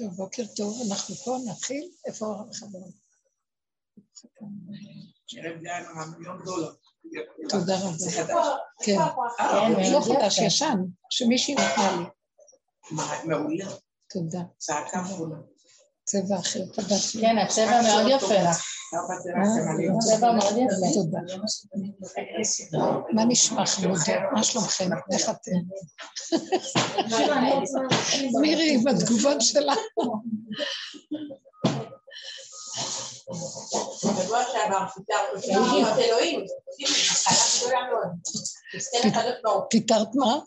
טוב, בוקר טוב, אנחנו פה, נתחיל? איפה החברים? תודה רבה. כן, לא חדש, ישן, שמישהי נתנה לי. מעולה. תודה. צעקה אחרונה. צבע אחר, תודה. כן, הצבע מאוד יפה לך. הצבע מאוד יפה. תודה. מה נשמע חמודות? מה שלומכם? איך אתם? מירי, בתגובות שלה. בשבוע שעבר להיות אלוהים. פיטרת מה?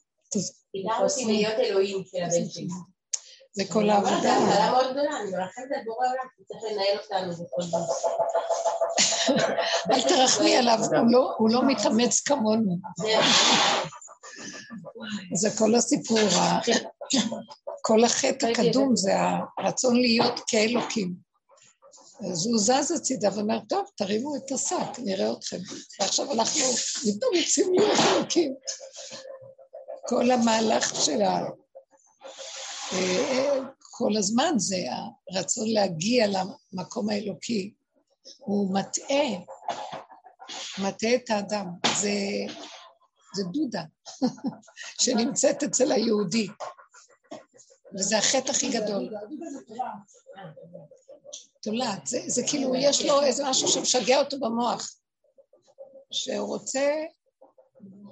פיתרנו אותי להיות אלוהים של הבן שלי. זה כל העבודה. זו התחלה מאוד גדולה, אני מרחמת על בורא עולם, הוא צריך לנהל אותנו בכל זאת. אל תרחמי עליו, הוא לא- הוא לא מתאמץ כמונו. זה כל הסיפור, כל החטא הקדום זה הרצון להיות כאלוקים. אז הוא זז הצידה ואומר, טוב, תרימו את השק, נראה אתכם. ועכשיו אנחנו מתאמצים להיות אלוקים. כל המהלך של ה... כל הזמן זה הרצון להגיע למקום האלוקי. הוא מטעה, מטעה את האדם. זה, זה דודה שנמצאת אצל היהודי. וזה החטא הכי גדול. תולעת, זה, זה כאילו, יש לו איזה משהו שמשגע אותו במוח, שהוא רוצה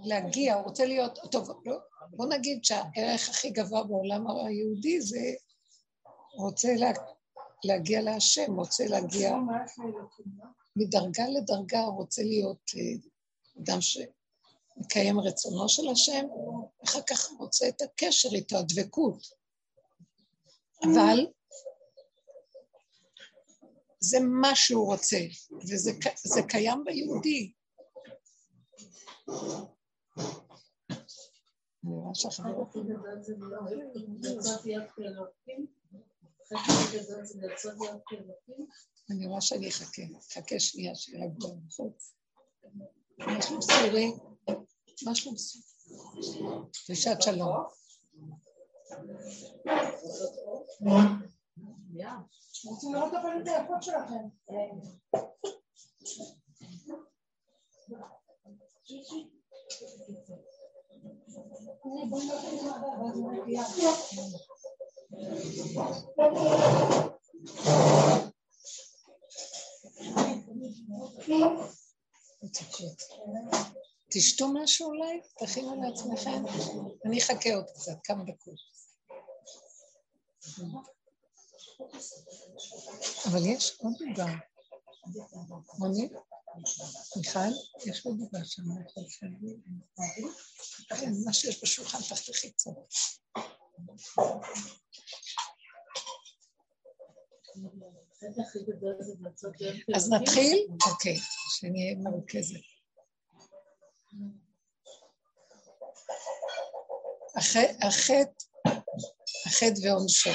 להגיע, הוא רוצה להיות, טוב, לא, בוא נגיד שהערך הכי גבוה בעולם היהודי זה רוצה לה, להגיע להשם, רוצה להגיע מדרגה לדרגה, רוצה להיות אה, אדם שמקיים רצונו של השם, ואחר כך רוצה את הקשר איתו, הדבקות. אבל זה מה שהוא רוצה, וזה זה קיים ביהודי. אני רואה שהחברות... אני רואה שאני אחכה, אחכה שנייה שירגוע בחוץ. מה שלום סורי? מה שלום סורי? ושעת שלום. רוצים לראות את הפנים היפות שלכם. תשתו משהו אולי? תכינו לעצמכם? אני אחכה עוד קצת, כמה דקות. אבל יש עוד עוגה. מוני? מיכל? יש עוד עוגה שם, יכול כן, מה שיש בשולחן, תחתכי קצת. אז נתחיל? אוקיי, שנהיה מרוכזת. החטא, החטא ועונשו.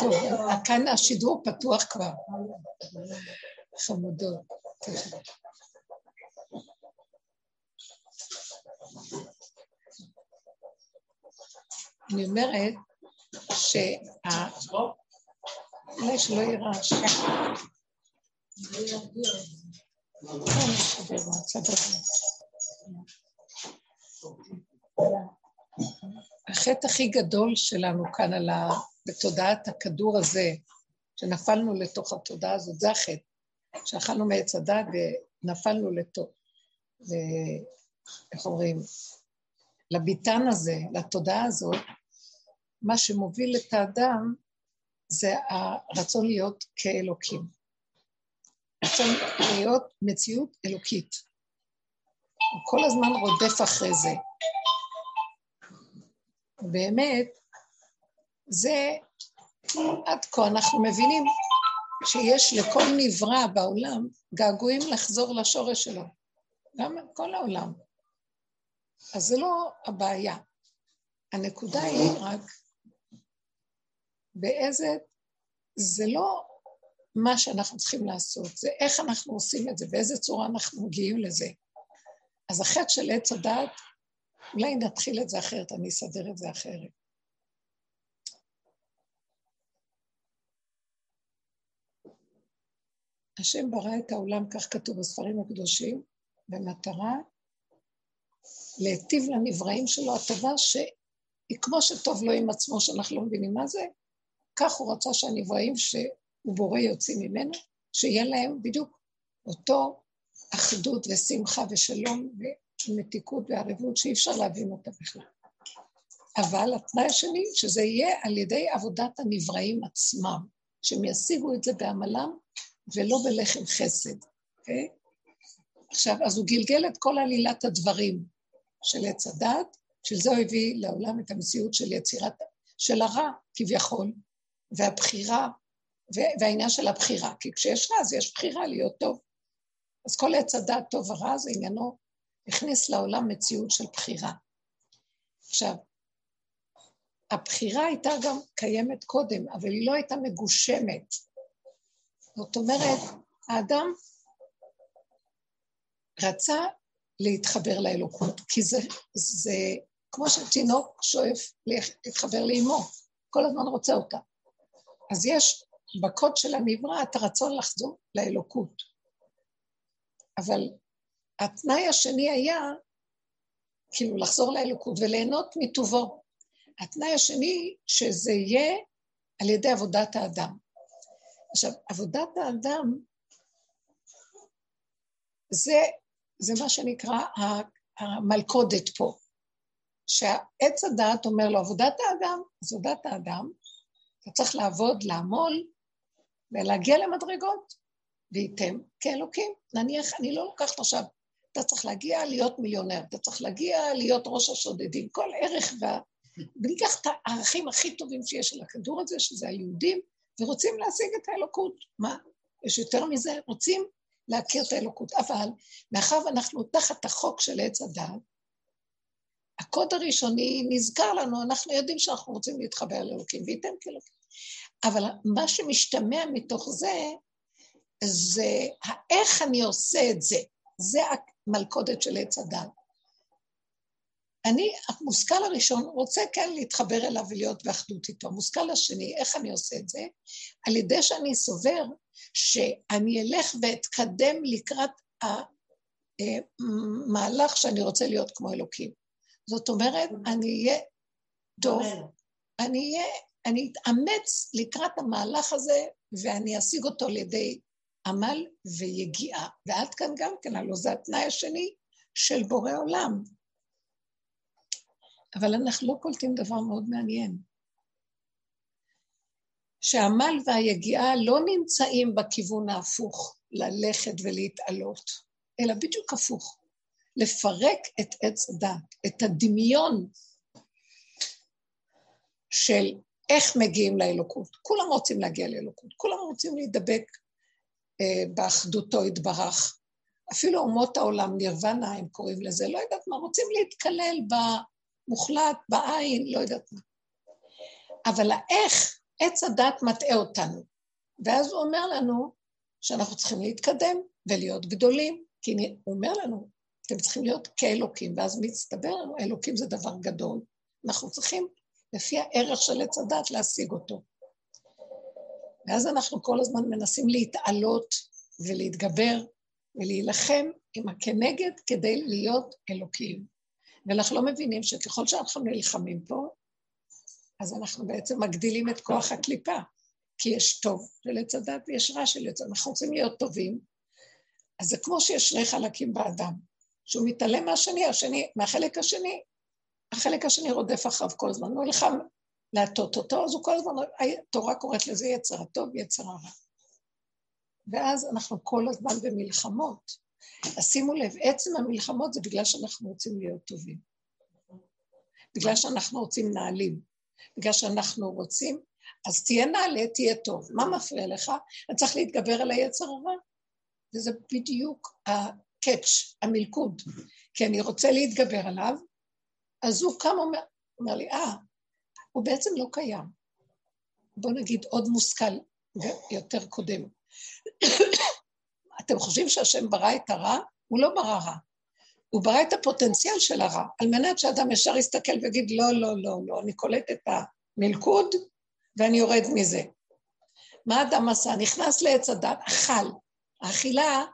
טוב, כאן השידור פתוח כבר. חמודות. אני אומרת שה... אולי שלא יהיה רעש. החטא הכי גדול שלנו כאן על ה... בתודעת הכדור הזה, שנפלנו לתוך התודעה הזאת, זה החטא. שאכלנו מעץ הדת ונפלנו לתוך. איך אומרים? לביטן הזה, לתודעה הזאת, מה שמוביל את האדם זה הרצון להיות כאלוקים. רצון להיות מציאות אלוקית. הוא כל הזמן רודף אחרי זה. באמת, זה, עד כה אנחנו מבינים שיש לכל נברא בעולם געגועים לחזור לשורש שלו. גם כל העולם. אז זה לא הבעיה. הנקודה היא רק באיזה, זה לא מה שאנחנו צריכים לעשות, זה איך אנחנו עושים את זה, באיזה צורה אנחנו מגיעים לזה. אז החטא של עץ הדעת, אולי נתחיל את זה אחרת, אני אסדר את זה אחרת. השם ברא את העולם, כך כתוב בספרים הקדושים, במטרה להיטיב לנבראים שלו הטבה שהיא כמו שטוב לו עם עצמו, שאנחנו לא מבינים מה זה, כך הוא רצה שהנבראים שהוא בורא יוצאים ממנו, שיהיה להם בדיוק אותו אחדות ושמחה ושלום ומתיקות וערבות שאי אפשר להבין אותה בכלל. אבל התנאי השני, שזה יהיה על ידי עבודת הנבראים עצמם, שהם ישיגו את זה בעמלם ולא בלחם חסד? Okay? עכשיו, אז הוא גלגל את כל עלילת הדברים של עץ הדת, של זה הוא הביא לעולם את המציאות של יצירת, של הרע כביכול, והבחירה, והעניין של הבחירה, כי כשיש רע אז יש בחירה להיות טוב. אז כל עץ הדת טוב ורע זה עניינו, הכניס לעולם מציאות של בחירה. עכשיו, הבחירה הייתה גם קיימת קודם, אבל היא לא הייתה מגושמת. זאת אומרת, האדם רצה להתחבר לאלוקות, כי זה, זה כמו שתינוק שואף להתחבר לאימו, כל הזמן רוצה אותה. אז יש בקוד של הנברא את הרצון לחזור לאלוקות. אבל התנאי השני היה כאילו לחזור לאלוקות וליהנות מטובו. התנאי השני, שזה יהיה על ידי עבודת האדם. עכשיו, עבודת האדם זה זה מה שנקרא המלכודת פה. שעץ הדעת אומר לו, עבודת האדם, עבודת האדם, אתה צריך לעבוד, לעמול, ולהגיע למדרגות, וייתם כאלוקים. נניח, אני לא לוקחת עכשיו, אתה צריך להגיע להיות מיליונר, אתה צריך להגיע להיות ראש השודדים, כל ערך וה... וניקח את הערכים הכי טובים שיש על הכדור הזה, שזה היהודים, ורוצים להשיג את האלוקות. מה? יש יותר מזה? רוצים להכיר את האלוקות. אבל מאחר ואנחנו תחת החוק של עץ הדת, הקוד הראשוני נזכר לנו, אנחנו יודעים שאנחנו רוצים להתחבר לאלוקים, וייתן כאלוקים. אבל מה שמשתמע מתוך זה, זה איך אני עושה את זה. זה המלכודת של עץ הדת. אני, המושכל הראשון רוצה כן להתחבר אליו ולהיות באחדות איתו. המושכל השני, איך אני עושה את זה? על ידי שאני סובר שאני אלך ואתקדם לקראת המהלך שאני רוצה להיות כמו אלוקים. זאת אומרת, אני אהיה טוב, אני אהיה, אני אתאמץ לקראת המהלך הזה ואני אשיג אותו על ידי עמל ויגיעה. ועד כאן גם כן, הלוא זה התנאי השני של בורא עולם. אבל אנחנו לא קולטים דבר מאוד מעניין. שהעמל והיגיעה לא נמצאים בכיוון ההפוך, ללכת ולהתעלות, אלא בדיוק הפוך, לפרק את עץ הדת, את הדמיון של איך מגיעים לאלוקות. כולם רוצים להגיע לאלוקות, כולם רוצים להידבק אה, באחדותו יתברך. אפילו אומות העולם, נירוונה הם קוראים לזה, לא יודעת מה, רוצים להתקלל במוחלט, בעין, לא יודעת מה. אבל האיך עץ הדת מטעה אותנו. ואז הוא אומר לנו שאנחנו צריכים להתקדם ולהיות גדולים, כי הוא אומר לנו, אתם צריכים להיות כאלוקים, ואז מצטבר אלוקים זה דבר גדול. אנחנו צריכים, לפי הערך של עץ הדת, להשיג אותו. ואז אנחנו כל הזמן מנסים להתעלות ולהתגבר ולהילחם עם הכנגד כדי להיות אלוקים. ואנחנו לא מבינים שככל שאנחנו נלחמים פה, אז אנחנו בעצם מגדילים את כוח הקליפה, כי יש טוב של עץ הדת ויש רע של עץ הדת. אנחנו רוצים להיות טובים, אז זה כמו שיש שני חלקים באדם, שהוא מתעלם מהשני, השני, מהחלק השני, החלק השני רודף אחריו כל הזמן, הוא נלחם להטות אותו, אז הוא כל הזמן, התורה קוראת לזה יצר הטוב, יצר הרע. ואז אנחנו כל הזמן במלחמות. אז שימו לב, עצם המלחמות זה בגלל שאנחנו רוצים להיות טובים. בגלל שאנחנו רוצים נעלים. בגלל שאנחנו רוצים, אז תהיה נעלה, תהיה טוב. מה מפריע לך? אתה צריך להתגבר על היצר הרע. וזה בדיוק הקאץ', המלכוד. כי אני רוצה להתגבר עליו, אז הוא קם אומר, אומר לי, אה, הוא בעצם לא קיים. בוא נגיד עוד מושכל יותר קודם. אתם חושבים שהשם ברא את הרע? הוא לא ברא רע. הוא ברא את הפוטנציאל של הרע, על מנת שאדם ישר יסתכל ויגיד, לא, לא, לא, לא, אני קולט את המלכוד ואני יורד מזה. מה אדם עשה? נכנס לעץ הדת, אכל. האכילה,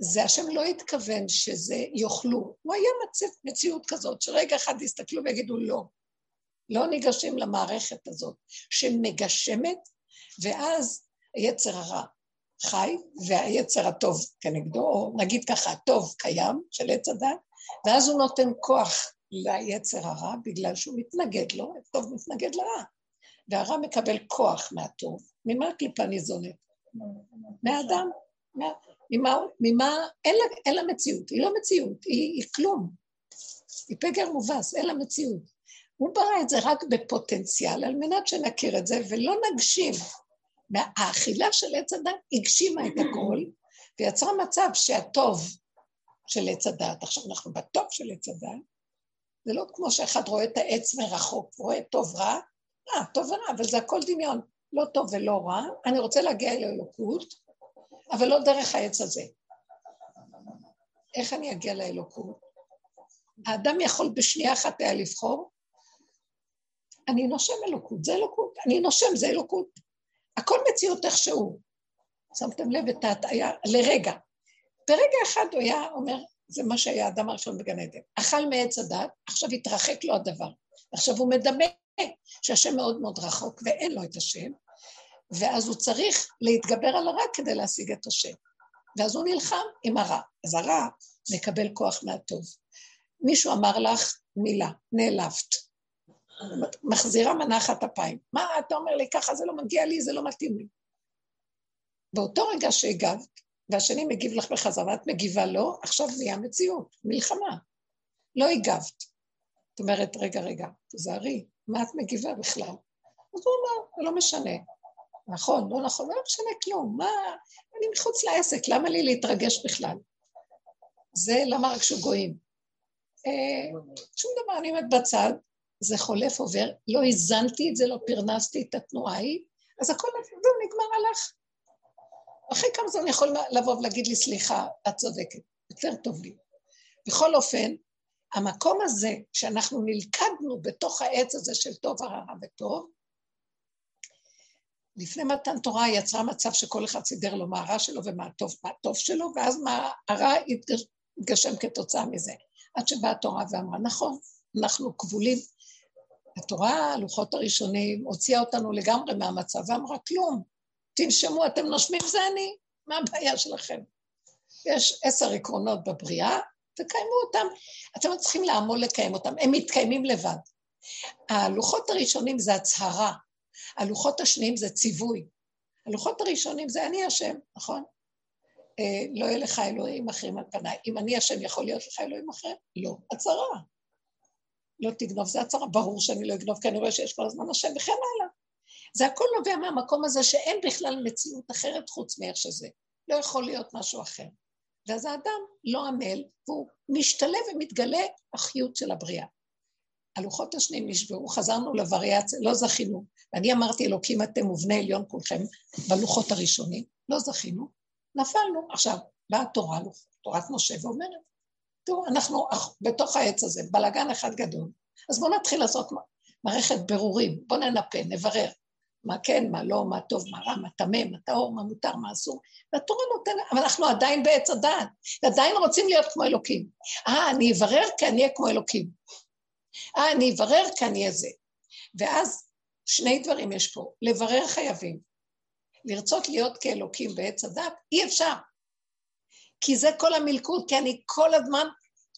זה השם לא התכוון שזה יאכלו. הוא היה מצב, מציאות כזאת, שרגע אחד יסתכלו ויגידו לא. לא ניגשים למערכת הזאת שמגשמת, ואז היצר הרע חי, והיצר הטוב כנגדו, או נגיד ככה, הטוב קיים של עץ הדת, ואז הוא נותן כוח ליצר הרע בגלל שהוא מתנגד לו, הטוב מתנגד לרע. והרע מקבל כוח מהטוב. ממה הקליפה ניזונת? מהאדם. ממה, ממה אין, לה, אין לה מציאות, היא לא מציאות, היא, היא כלום. היא פגר מובס, אין לה מציאות. הוא ברא את זה רק בפוטנציאל, על מנת שנכיר את זה ולא נגשים. האכילה של עץ הדת הגשימה את הכל, ויצרה מצב שהטוב של עץ הדת, עכשיו אנחנו בטוב של עץ הדת, זה לא כמו שאחד רואה את העץ מרחוק, רואה טוב רע, אה, טוב ורע, אבל זה הכל דמיון, לא טוב ולא רע, אני רוצה להגיע אל האלוקות, אבל לא דרך העץ הזה. איך אני אגיע לאלוקות? האדם יכול בשנייה אחת היה לבחור, אני נושם אלוקות, זה אלוקות, אני נושם, זה אלוקות. הכל מציאות איכשהו. שמתם לב את ההטעיה לרגע. ברגע אחד הוא היה אומר, זה מה שהיה האדם הראשון בגן עדן. אכל מעץ הדת, עכשיו התרחק לו הדבר. עכשיו הוא מדמה שהשם מאוד מאוד רחוק ואין לו את השם, ואז הוא צריך להתגבר על הרע כדי להשיג את השם. ואז הוא נלחם עם הרע. אז הרע מקבל כוח מהטוב. מישהו אמר לך מילה, נעלבת. מחזירה מנחת אפיים. מה אתה אומר לי ככה, זה לא מגיע לי, זה לא מתאים לי. באותו רגע שהגבת, והשני מגיב לך בחזרה, ואת מגיבה לו, עכשיו נהיה מציאות, מלחמה. לא הגבת. את אומרת, רגע, רגע, תזהרי, מה את מגיבה בכלל? אז הוא אמר, לא משנה. נכון, לא נכון, לא משנה כלום, מה, אני מחוץ לעסק, למה לי להתרגש בכלל? זה למה רק שהוא גויים. אה, שום דבר, אני עומדת בצד, זה חולף עובר, לא האזנתי את זה, לא פרנסתי את התנועה ההיא, אז הכל זהו, נגמר, הלך. אחרי כמה זמן יכול לבוא ולהגיד לי, סליחה, את צודקת, יותר טוב לי. בכל אופן, המקום הזה שאנחנו נלכדנו בתוך העץ הזה של טוב הרע וטוב, לפני מתן תורה יצרה מצב שכל אחד סידר לו מה הרע שלו ומה הטוב, מה הטוב שלו, ואז מה הרע התגשם כתוצאה מזה. עד שבאה התורה ואמרה, נכון, אנחנו כבולים. התורה, הלוחות הראשונים, הוציאה אותנו לגמרי מהמצב ואמרה, כלום, תנשמו, אתם נושמים, זה אני, מה הבעיה שלכם? יש עשר עקרונות בבריאה, תקיימו אותם. אתם לא צריכים לעמול לקיים אותם, הם מתקיימים לבד. הלוחות הראשונים זה הצהרה, הלוחות השניים זה ציווי. הלוחות הראשונים זה אני השם, נכון? אה, לא יהיה לך אלוהים אחרים על פניי. אם אני השם, יכול להיות לך אלוהים אחר? לא. הצהרה. לא תגנוב, זה הצהרה. ברור שאני לא אגנוב, כי אני רואה שיש כל הזמן השם, וכן הלאה. זה הכל נובע מהמקום הזה שאין בכלל מציאות אחרת חוץ מאיך שזה. לא יכול להיות משהו אחר. ואז האדם לא עמל, והוא משתלב ומתגלה החיות של הבריאה. הלוחות השניים נשברו, חזרנו לווריאציה, לא זכינו. ואני אמרתי, אלוקים אתם ובני עליון כולכם, בלוחות הראשונים, לא זכינו, נפלנו. עכשיו, באה התורה, תורת משה, ואומרת, תראו, אנחנו בתוך העץ הזה, בלאגן אחד גדול, אז בואו נתחיל לעשות מערכת ברורים, בואו ננפה, נברר. מה כן, מה לא, מה טוב, מה רע, מה טמא, מה טהור, מה מותר, מה אסור. והתורה נותנת, אבל אנחנו עדיין בעץ הדעת, ועדיין רוצים להיות כמו אלוקים. אה, אני אברר כי אני אהיה כמו אלוקים. אה, אני אברר כי אני אהיה זה. ואז שני דברים יש פה, לברר חייבים. לרצות להיות כאלוקים בעץ הדת, אי אפשר. כי זה כל המלכוד, כי אני כל הזמן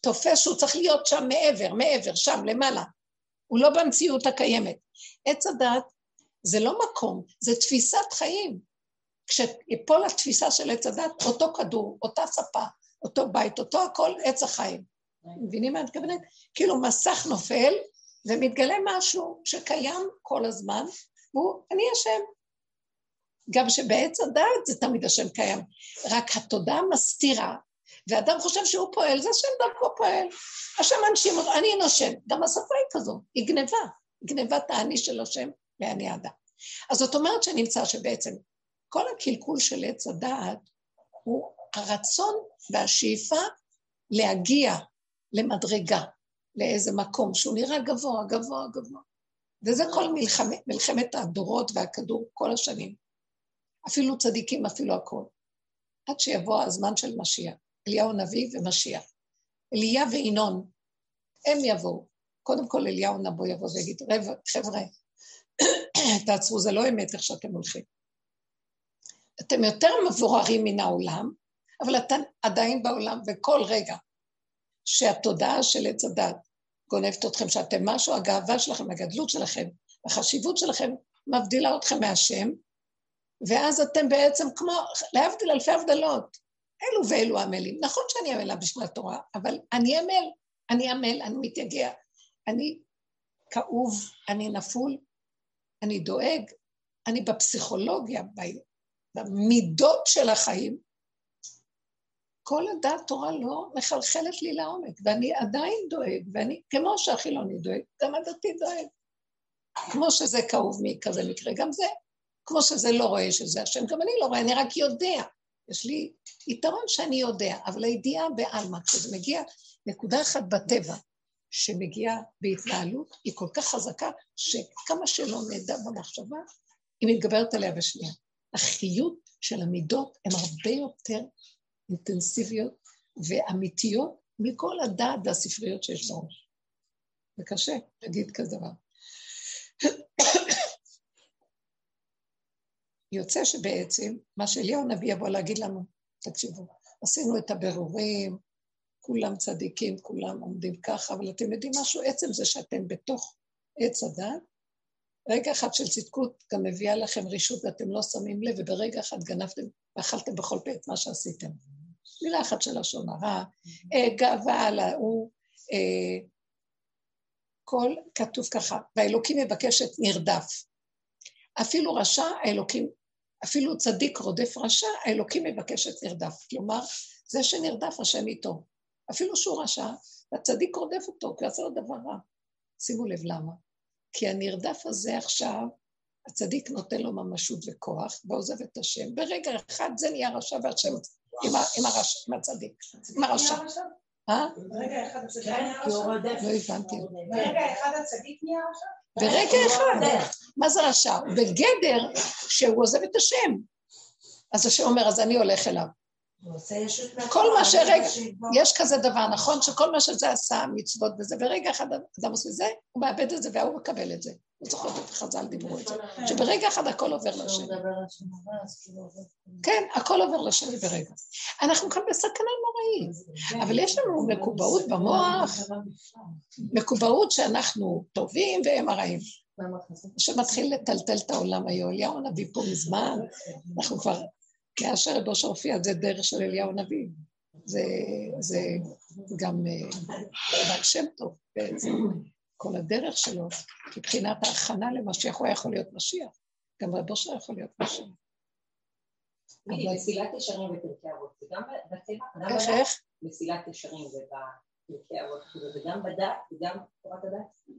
תופס שהוא צריך להיות שם מעבר, מעבר, שם, למעלה. הוא לא במציאות הקיימת. עץ הדת זה לא מקום, זה תפיסת חיים. כשיפול התפיסה של עץ הדת, אותו כדור, אותה ספה, אותו בית, אותו הכל, עץ החיים. מבינים מה אני מתכוונת? כאילו מסך נופל ומתגלה משהו שקיים כל הזמן, והוא, אני השם. גם שבעץ הדעת זה תמיד השם קיים, רק התודעה מסתירה, ואדם חושב שהוא פועל, זה השם דרכו פועל. השם אותו, אני נושם. גם השפה היא כזאת, היא גניבה, גניבת האני של השם ואני האדם. אז זאת אומרת שנמצא שבעצם כל הקלקול של עץ הדעת הוא הרצון והשאיפה להגיע למדרגה, לאיזה מקום שהוא נראה גבוה, גבוה, גבוה. וזה כל מלחמת, מלחמת הדורות והכדור כל השנים. אפילו צדיקים, אפילו הכל. עד שיבוא הזמן של משיח. אליהו הנביא ומשיח. אליה וינון, הם יבואו. קודם כל אליהו נבוא יבוא ויגיד, חבר'ה, תעצרו, זה לא אמת איך שאתם הולכים. אתם יותר מבוררים מן העולם, אבל אתם עדיין בעולם, וכל רגע שהתודעה של עץ הדת גונבת אתכם, שאתם משהו, הגאווה שלכם, הגדלות שלכם, החשיבות שלכם, מבדילה אתכם מהשם, ואז אתם בעצם כמו, להבדיל אלפי הבדלות, אלו ואלו עמלים. נכון שאני עמלה בשביל התורה, אבל אני עמל, אני עמל, אני מתייגע, אני כאוב, אני נפול, אני דואג, אני בפסיכולוגיה, במידות של החיים, כל הדעת תורה לא מחלחלת לי לעומק, ואני עדיין דואג, ואני, כמו שהחילוני דואג, גם הדתי דואג. כמו שזה כאוב מכזה מקרה, גם זה. כמו שזה לא רואה שזה השם, גם אני לא רואה, אני רק יודע. יש לי יתרון שאני יודע, אבל הידיעה בעלמא, כשזה מגיע נקודה אחת בטבע, שמגיעה בהתנהלות, היא כל כך חזקה, שכמה שלא נדע במחשבה, היא מתגברת עליה בשנייה. החיות של המידות הן הרבה יותר אינטנסיביות ואמיתיות מכל הדעת והספריות שיש בראש. זה קשה להגיד כזה דבר. יוצא שבעצם מה שאליהו הנביא יבוא להגיד לנו, תקשיבו, עשינו את הבירורים, כולם צדיקים, כולם עומדים ככה, אבל אתם יודעים משהו? עצם זה שאתם בתוך עץ הדת, רגע אחד של צדקות גם מביאה לכם רישות ואתם לא שמים לב, וברגע אחד גנבתם ואכלתם בכל פה את מה שעשיתם. מילה אחת של לשון הרע, אה, גאווה על ההוא, אה, כל כתוב ככה, והאלוקים מבקשת נרדף. אפילו רשע, האלוקים, אפילו צדיק רודף רשע, האלוקים מבקשת נרדף. כלומר, זה שנרדף השם איתו. אפילו שהוא רשע, הצדיק רודף אותו, כי הוא עשה לו דבר רע. שימו לב למה. כי הנרדף הזה עכשיו, הצדיק נותן לו ממשות וכוח, ועוזב את השם. ברגע אחד זה נהיה רשע והשם עם הצדיק, עם הרשע. אה? ברגע אחד הצדיק נהיה רשע? לא הבנתי. ברגע אחד הצדיק נהיה רשע? ברגע אחד. מה זה רשע? בגדר שהוא עוזב את השם. אז השם אומר, אז אני הולך אליו. כל מה שרגע, יש כזה דבר, נכון? שכל מה שזה עשה, מצוות וזה, ורגע אחד אדם עושה זה, הוא מאבד את זה והוא מקבל את זה. לא זוכרת את חז"ל דיברו את זה, שברגע אחד הכל עובר לשני. כן, הכל עובר לשני ברגע. אנחנו כאן בסכנה נוראית, אבל יש לנו מקובעות במוח, מקובעות שאנחנו טובים והם הרעים. שמתחיל לטלטל את העולם היום, אליהו הנביא פה מזמן, אנחנו כבר כאשר רבו שהופיע, זה דרך של אליהו הנביא. זה, זה גם בעל שם טוב בעצם. כל הדרך שלו, מבחינת ההכנה למשיח, הוא היה יכול להיות משיח. גם רבו שלו יכול להיות משיח. מסילת ישרים בפרקי אבות, זה גם בטבע? איך, איך? מסילת ישרים זה בפרקי אבות, זה גם בדת וגם תורת הדת?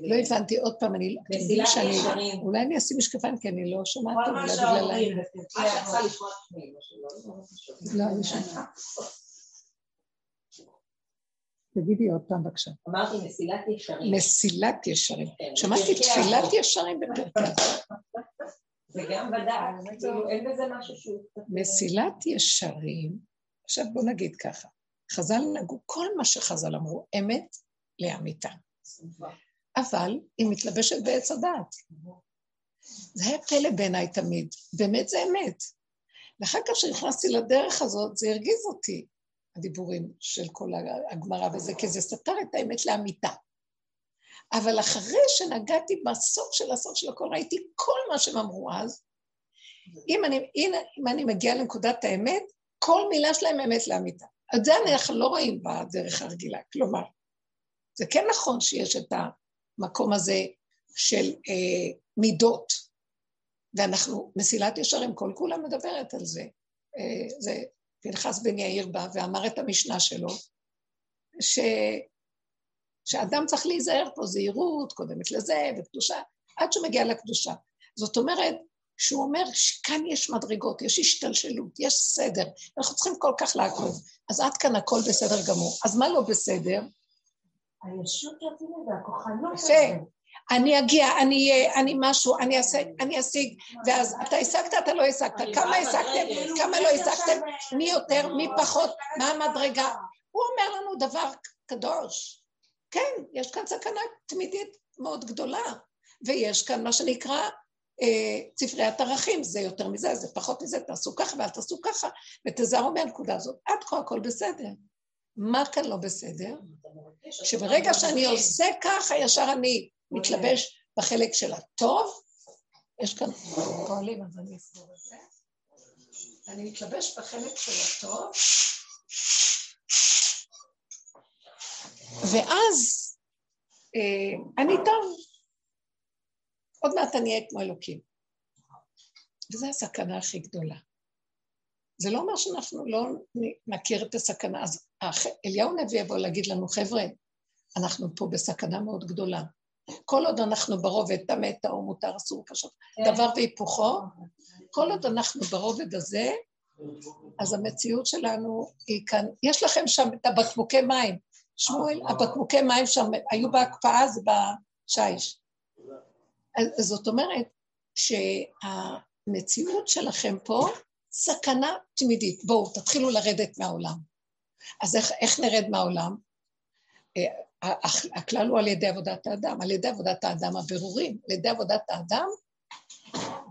לא הבנתי, עוד פעם, אני... מסילת ישרים. אולי אני אשים משקפיים כי אני לא שומעת כל מה שאומרים, לא, אני שומעת. תגידי עוד פעם בבקשה. אמרתי מסילת ישרים. מסילת ישרים. שמעתי תפילת ישרים בפרקי זה גם בדעת, כאילו אין בזה משהו שהוא... מסילת ישרים, עכשיו בוא נגיד ככה, חז"ל נגעו, כל מה שחז"ל אמרו, אמת לאמיתה. אבל היא מתלבשת בעץ הדעת. זה היה פלא בעיניי תמיד, באמת זה אמת. ואחר כך כשנכנסתי לדרך הזאת, זה הרגיז אותי, הדיבורים של כל הגמרא וזה, כי זה סתר את האמת לאמיתה. אבל אחרי שנגעתי בסוף של הסוף של הכל, ראיתי כל מה שהם אמרו אז, אם אני, הנה, אם אני מגיעה לנקודת האמת, כל מילה שלהם אמת לאמיתה. את זה אנחנו לא רואים בדרך הרגילה. כלומר, זה כן נכון שיש את המקום הזה של אה, מידות, ואנחנו, מסילת ישרים, כל כולה מדברת על זה. אה, זה פנחס בן יאיר בא ואמר את המשנה שלו, ש... שאדם צריך להיזהר פה, זהירות קודמת לזה, וקדושה. עד שהוא מגיע לקדושה. זאת אומרת, שהוא אומר שכאן יש מדרגות, יש השתלשלות, יש סדר, אנחנו צריכים כל כך לעקוב. אז עד כאן הכל בסדר גמור. אז מה לא בסדר? הישות רציני והכוחנות יפה. אני אגיע, אני אהיה, אני משהו, אני אעשה, אני אשיג, ואז אתה השגת, אתה לא השגת, כמה השגתם, כמה לא השגתם, מי יותר, מי פחות, מה המדרגה. הוא אומר לנו דבר קדוש. כן, יש כאן סכנה תמידית מאוד גדולה, ויש כאן מה שנקרא אה, ספריית ערכים, זה יותר מזה, זה פחות מזה, תעשו ככה ואל תעשו ככה, ותזהרו מהנקודה הזאת. עד כה הכל בסדר. מה כאן לא בסדר? שברגע שאני עושה ככה, ישר אני מתלבש בחלק של הטוב, יש כאן פועלים, אז אני אסבור את זה. אני מתלבש בחלק של הטוב, ואז אה, אני טוב. עוד מעט אני אהיה כמו אלוקים. וזו הסכנה הכי גדולה. זה לא אומר שאנחנו לא נכיר את הסכנה. אז אליהו נביא יבוא להגיד לנו, חבר'ה, אנחנו פה בסכנה מאוד גדולה. כל עוד אנחנו ברובד, טמא, טהור, מותר, אסור, קשות, כן. דבר והיפוכו, כל עוד אנחנו ברובד הזה, אז המציאות שלנו היא כאן, יש לכם שם את הבקבוקי מים, שמואל, הבקבוקי מים שם היו בהקפאה, זה בשיש. אז זאת אומרת שהמציאות שלכם פה סכנה תמידית. בואו, תתחילו לרדת מהעולם. אז איך, איך נרד מהעולם? אה, הכלל הוא על ידי עבודת האדם, על ידי עבודת האדם הבירורים, על ידי עבודת האדם,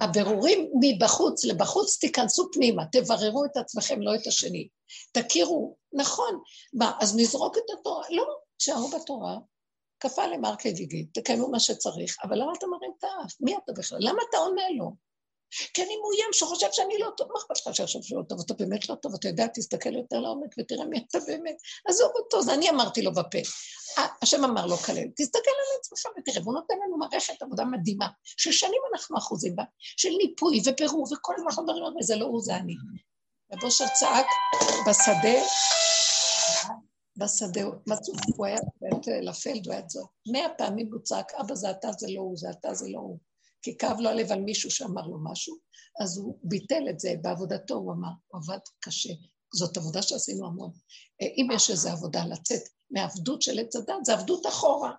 הבירורים מבחוץ לבחוץ, תיכנסו פנימה, תבררו את עצמכם, לא את השני. תכירו, נכון, מה, אז נזרוק את התורה? לא, תשארו בתורה, כפה למרקי ויגיד, תקיימו מה שצריך, אבל למה אתה מרים את האף? מי אתה בכלל? למה אתה עונה לו? כי אני מאוים שחושב שאני לא טוב, מה אכפת לך שעכשיו שהוא לא טוב? אתה באמת לא טוב, אתה יודע, תסתכל יותר לעומק ותראה מי אתה באמת. עזוב אותו, זה אני אמרתי לו בפה. השם אמר לו כלל, תסתכל על עצמך ותראה, והוא נותן לנו מערכת עבודה מדהימה, ששנים אנחנו אחוזים בה, של ניפוי ופירור וכל הזמן אנחנו מדברים על זה, לא הוא, זה אני. רב אושר צעק בשדה, בשדה, מצאו, הוא היה בית לפלד, הוא היה צועק, מאה פעמים הוא צעק, אבא זה אתה, זה לא הוא, זה אתה, זה לא הוא. כי כאב לו הלב על מישהו שאמר לו משהו, אז הוא ביטל את זה בעבודתו, הוא אמר, הוא עבד קשה. זאת עבודה שעשינו המון. אה, אם יש איזו עבודה לצאת מעבדות של עץ הדת, זה עבדות אחורה,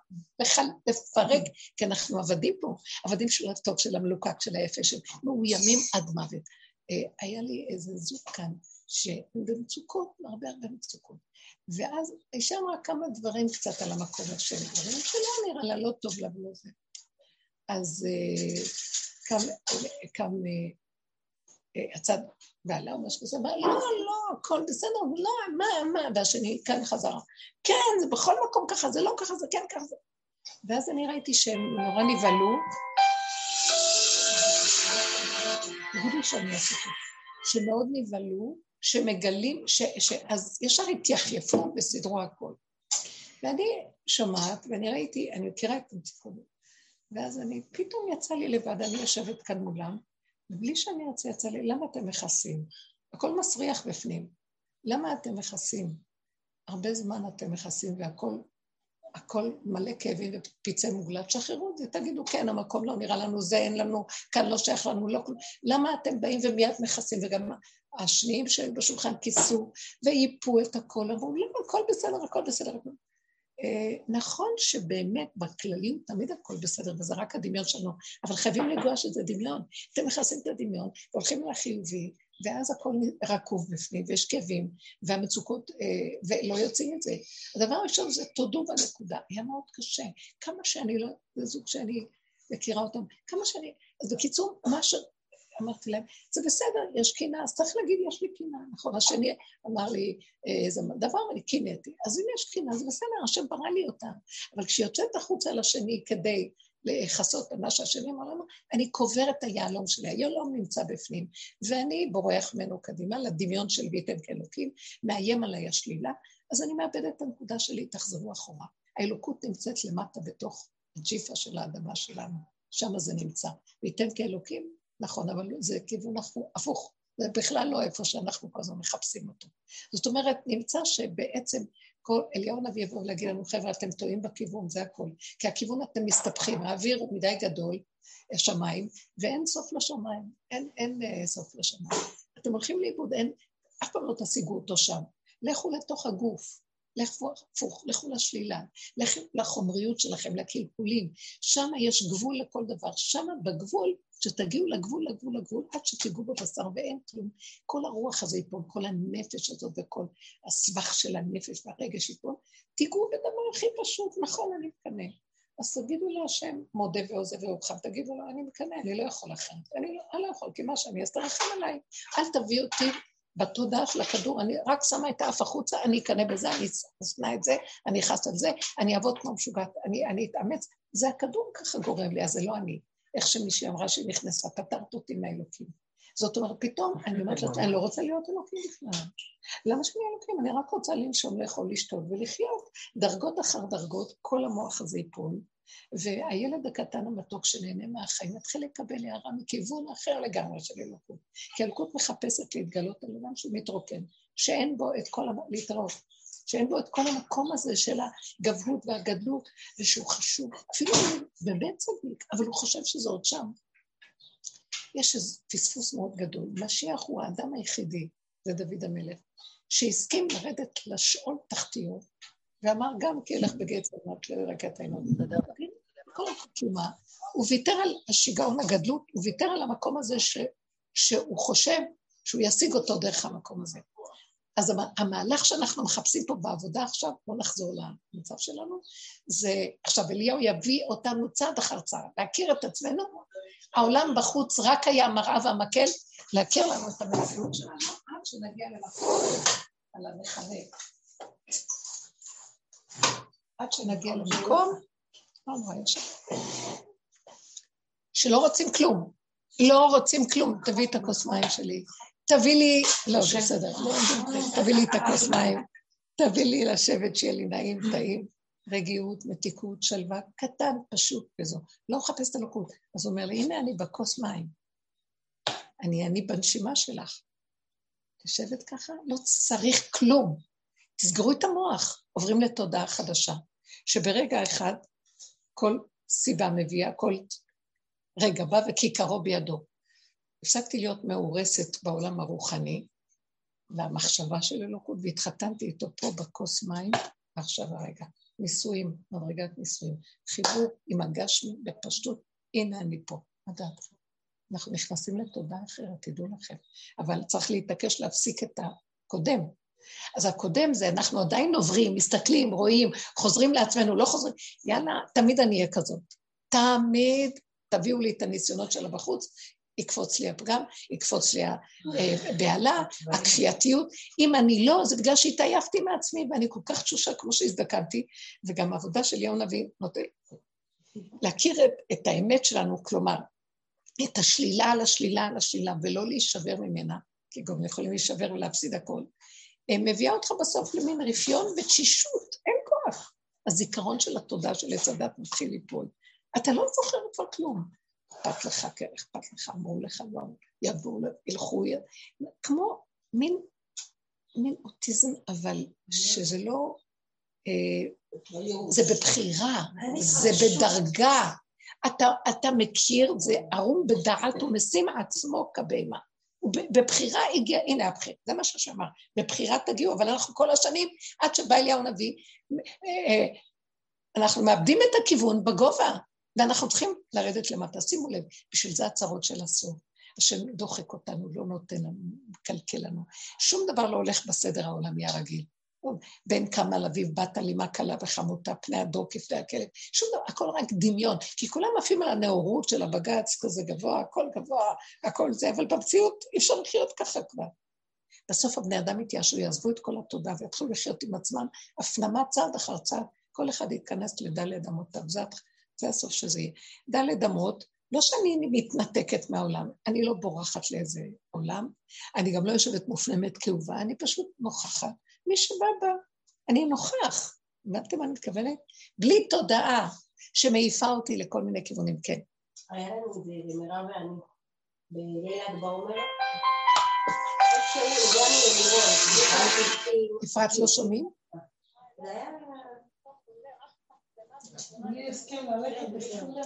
לפרק, כי אנחנו עבדים פה, עבדים של הטוב, של המלוקק, של היפה, של מאוימים עד מוות. אה, היה לי איזה זוג כאן, שבמצוקות, הרבה הרבה מצוקות. ואז האישה אמרה כמה דברים קצת על המקום השני, דברים שלא נראה לה לא טוב לה זה. אז אה, קם, קם אה, אה, הצד בעלה או משהו כזה, אמר, לא, לא, הכל בסדר, לא, מה, מה, והשני כאן חזרה. כן, זה בכל מקום ככה, זה לא ככה, זה כן ככה. ואז אני ראיתי שהם נורא נבהלו. תגידי שאני את שמאוד נבהלו, שמגלים, ש, ש, אז ישר התייחייפו וסידרו הכל. ואני שומעת, ואני ראיתי, אני מכירה את המצפונות, ואז אני, פתאום יצא לי לבד, אני יושבת כאן מולם, ובלי שאני ארצה יצא לי, למה אתם מכסים? הכל מסריח בפנים. למה אתם מכסים? הרבה זמן אתם מכסים והכל הכל מלא כאבים ופצעי מוגלה, תשחררו את זה, תגידו, כן, המקום לא נראה לנו, זה אין לנו, כאן לא שייך לנו, לא כלום. למה אתם באים ומיד מכסים, וגם השניים שהיו בשולחן כיסו וייפו את הכל, אמרו, לא, הכל בסדר, הכל בסדר. אה, נכון שבאמת בכללים תמיד הכל בסדר, וזה רק הדמיון שלנו, אבל חייבים לגוע שזה דמיון. אתם מכסים את הדמיון, והולכים לחיובי, ואז הכל רקוב בפנים, ויש כאבים, והמצוקות, אה, ולא יוצאים את זה. הדבר הראשון זה תודו בנקודה, היה מאוד קשה. כמה שאני לא, זה זוג שאני מכירה אותם, כמה שאני, אז בקיצור, מה ש... אמרתי להם, זה בסדר, יש קינה, אז צריך להגיד, יש לי קינה, נכון? השני אמר לי, איזה דבר, אני קינאתי. אז אם יש קינה, זה בסדר, השם ברא לי אותה. אבל כשהיא יוצאת החוצה לשני כדי לכסות על מה שהשני אמר לנו, אני קובר את היהלום שלי, היהלום נמצא בפנים, ואני בורח ממנו קדימה לדמיון של ביטן כאלוקים, מאיים עליי השלילה, אז אני מאבדת את הנקודה שלי, תחזרו אחורה. האלוקות נמצאת למטה בתוך הג'יפה של האדמה שלנו, שם זה נמצא. וייתן כאלוקים, נכון, אבל זה כיוון הפוך. זה בכלל לא איפה שאנחנו כל הזמן מחפשים אותו. זאת אומרת, נמצא שבעצם כל, אליהו הנביא יבוא ולהגיד לנו, חבר'ה, אתם טועים בכיוון, זה הכל. כי הכיוון אתם מסתבכים, האוויר הוא מדי גדול, השמיים, ואין סוף לשמיים, אין, אין אין סוף לשמיים. אתם הולכים לאיבוד, אין, אף פעם לא תשיגו אותו שם. לכו לתוך הגוף, לכו הפוך, לכו לשלילה, לכו לחומריות שלכם, לקלקולים. שם יש גבול לכל דבר. שם בגבול, שתגיעו לגבול, לגבול, לגבול, עד שתיגעו בבשר ואין כלום. כל הרוח הזה ייפול, כל הנפש הזאת וכל הסבך של הנפש והרגש ייפול. תיגעו בדבר הכי פשוט, נכון, אני מקנא. אז תגידו להשם, מודה ועוזב ורוחב, תגידו לו, אני מקנא, אני לא יכול אחרת. אני לא, אני לא יכול, כי מה שאני אעשה, תרחם עליי. אל תביא אותי בתודעה של הכדור, אני רק שמה את האף החוצה, אני אקנא בזה, אני אשנא את זה, אני אכעס על זה, אני אעבוד כמו משוגעת, אני, אני אתאמץ. זה הכדור ככה גורם לי, אז זה לא אני. איך שמישהי אמרה שהיא נכנסה, פטרת אותי מהאלוקים. זאת אומרת, פתאום אני אומרת לעצמי, אני לא רוצה להיות אלוקים בכלל. למה שאני אלוקים? אני רק רוצה לנשום, לאכול, לשתות ולחיות. דרגות אחר דרגות, כל המוח הזה ייפול, והילד הקטן המתוק שנהנה מהחיים מתחיל לקבל הערה מכיוון אחר לגמרי של אלוקות. כי אלוקות מחפשת להתגלות על עולם שהוא מתרוקן, שאין בו את כל, ה... להתראות, שאין בו את כל המקום הזה של הגבהות והגדלות, ושהוא חשוב, אפילו באמת צדיק, אבל הוא חושב שזה עוד שם. יש איזה פספוס מאוד גדול. משיח הוא האדם היחידי, זה דוד המלך, שהסכים לרדת לשאול תחתיות, ואמר גם כי אלך בגט צלמת לא ירקה את העינות. כל החתומה, הוא ויתר על השיגעון הגדלות, הוא ויתר על המקום הזה ש, שהוא חושב שהוא ישיג אותו דרך המקום הזה. אז המהלך שאנחנו מחפשים פה בעבודה עכשיו, בואו נחזור למצב שלנו, זה, עכשיו אליהו יביא אותנו צעד אחר צעד, להכיר את עצמנו, העולם בחוץ רק היה מראה והמקל, להכיר לנו את המציאות שלנו, עד שנגיע למקום על המכנה. עד שנגיע למקום, שלא רוצים כלום, לא רוצים כלום, תביא את הכוס מים שלי, תביא לי, לא, בסדר, תביא לי את הכוס מים, תביא לי לשבת שיהיה לי נעים, טעים, רגיעות, מתיקות, שלווה, קטן, פשוט וזו. לא מחפש את אלוקות. אז הוא אומר לי, הנה אני בכוס מים. אני אני בנשימה שלך. תשבת ככה, לא צריך כלום. תסגרו את המוח, עוברים לתודעה חדשה, שברגע אחד כל סיבה מביאה, כל רגע בא וכיכרו בידו. הפסקתי להיות מאורסת בעולם הרוחני, והמחשבה של אלוקות, והתחתנתי איתו פה בכוס מים, עכשיו הרגע. נישואים, מדרגת נישואים. חיבור עם הגשמי בפשטות, הנה אני פה, לדעת. אנחנו נכנסים לתודעה אחרת, תדעו לכם. אבל צריך להתעקש להפסיק את הקודם. אז הקודם זה, אנחנו עדיין עוברים, מסתכלים, רואים, חוזרים לעצמנו, לא חוזרים, יאללה, תמיד אני אהיה כזאת. תמיד תביאו לי את הניסיונות שלה בחוץ, יקפוץ לי הפגם, יקפוץ לי הבהלה, הכפייתיות. אם אני לא, זה בגלל שהתעייפתי מעצמי ואני כל כך תשושה כמו שהזדקנתי, וגם העבודה של יאון אבי נותן להכיר את, את האמת שלנו, כלומר, את השלילה על השלילה על השלילה, ולא להישבר ממנה, כי גם יכולים להישבר ולהפסיד הכל, מביאה אותך בסוף למין רפיון ותשישות, אין כוח. הזיכרון של התודה של עץ הדת מתחיל ליפול. אתה לא זוכר כבר כלום. אכפת לך, כן, אכפת לך, אמרו לך, לא, יבואו, ילכו, כמו מין, מין אוטיזם, אבל שזה לא, אה, זה בבחירה, זה בדרגה. אתה, אתה מכיר, זה ערום בדעת ומשים עצמו כבהמה. בבחירה הגיע, הנה הבחירה, זה מה שאמר, בבחירה תגיעו, אבל אנחנו כל השנים, עד שבא אליהו הנביא, אה, אה, אנחנו מאבדים את הכיוון בגובה, ואנחנו צריכים לרדת למטה. שימו לב, בשביל זה הצרות של הסוף. השם דוחק אותנו, לא נותן לנו, מקלקל לנו. שום דבר לא הולך בסדר העולמי הרגיל. בין קמה לאביו, בת אלימה קלה וחמותה, פני הדור כפני הכלב, שום דבר, הכל רק דמיון, כי כולם עפים על הנאורות של הבג"ץ, כזה גבוה, הכל גבוה, הכל זה, אבל במציאות אי אפשר לחיות ככה כבר. בסוף הבני אדם יתייאשו, יעזבו את כל התודה ויתחילו לחיות עם עצמם, הפנמה צעד אחר צעד, כל אחד יתכנס לדלת אמותיו, זה, זה הסוף שזה יהיה. דלת אמות, לא שאני מתנתקת מהעולם, אני לא בורחת לאיזה עולם, אני גם לא יושבת מופנמת כאובה, אני פשוט נוכחת. מי שבא בא, אני נוכח. הבנתם מה אני מתכוונת? בלי תודעה שמעיפה אותי לכל מיני כיוונים, כן. היה לנו את זה למירב ואני, בליל בעומר. אפרת לא שומעים?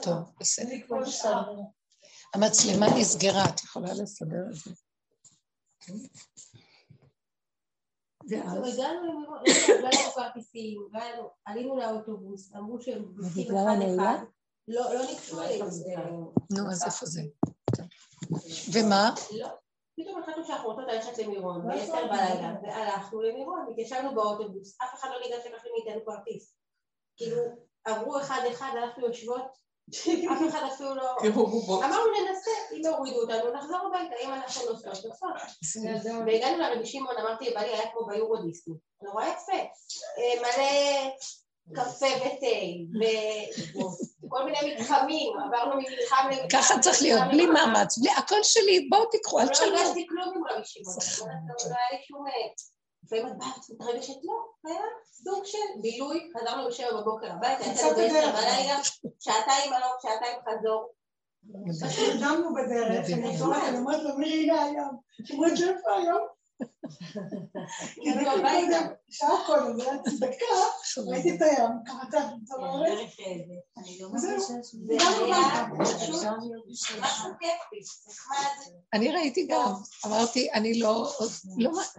טוב, בסדר. המצלמה נסגרה, את יכולה לסדר את זה. לא עלינו לאוטובוס, אמרו שהם בודקים אחד אחד, לא, לא ניגשו אלינו. נו, אז איפה זה? ומה? לא. פתאום החלטנו שאנחנו רוצות ללכת למירון, בעשר בלילה, והלכנו למירון, התיישבנו באוטובוס, אף אחד לא ניגש לקחת מאיתנו כרטיס. כאילו, עברו אחד-אחד, אנחנו יושבות אף אחד אפילו לא... אמרנו ננסה, אם יורידו אותנו, נחזור הביתה, אם אנחנו נוסעות, נוסעות. והגענו לרבי שמעון, אמרתי לבעלי, היה כמו ביורודיסני. נורא יפה. אה, מלא קפה ותה, וכל מיני מתחמים, עברנו ממתחם למתחם. ככה צריך להיות, בלי מאמץ, הכל שלי, בואו תיקחו, אל תשלמו. לא הרגשתי כלום עם רבי שמעון, לא היה לי שום... לפעמים את באה, את מתרגשת, לא, היה סוג של בילוי, חזרנו בשבע בבוקר הביתה, יצאנו בעשר בלילה, שעתיים הלוך, שעתיים חזור. נרדמנו בדרך, אני אומרת לו, מירי, הנה היום. אומרת, איפה היום? שעה קודם, זה היה צדקה, ראיתי את הים, קראתי את המערכת. אני ראיתי גם, אמרתי, אני לא,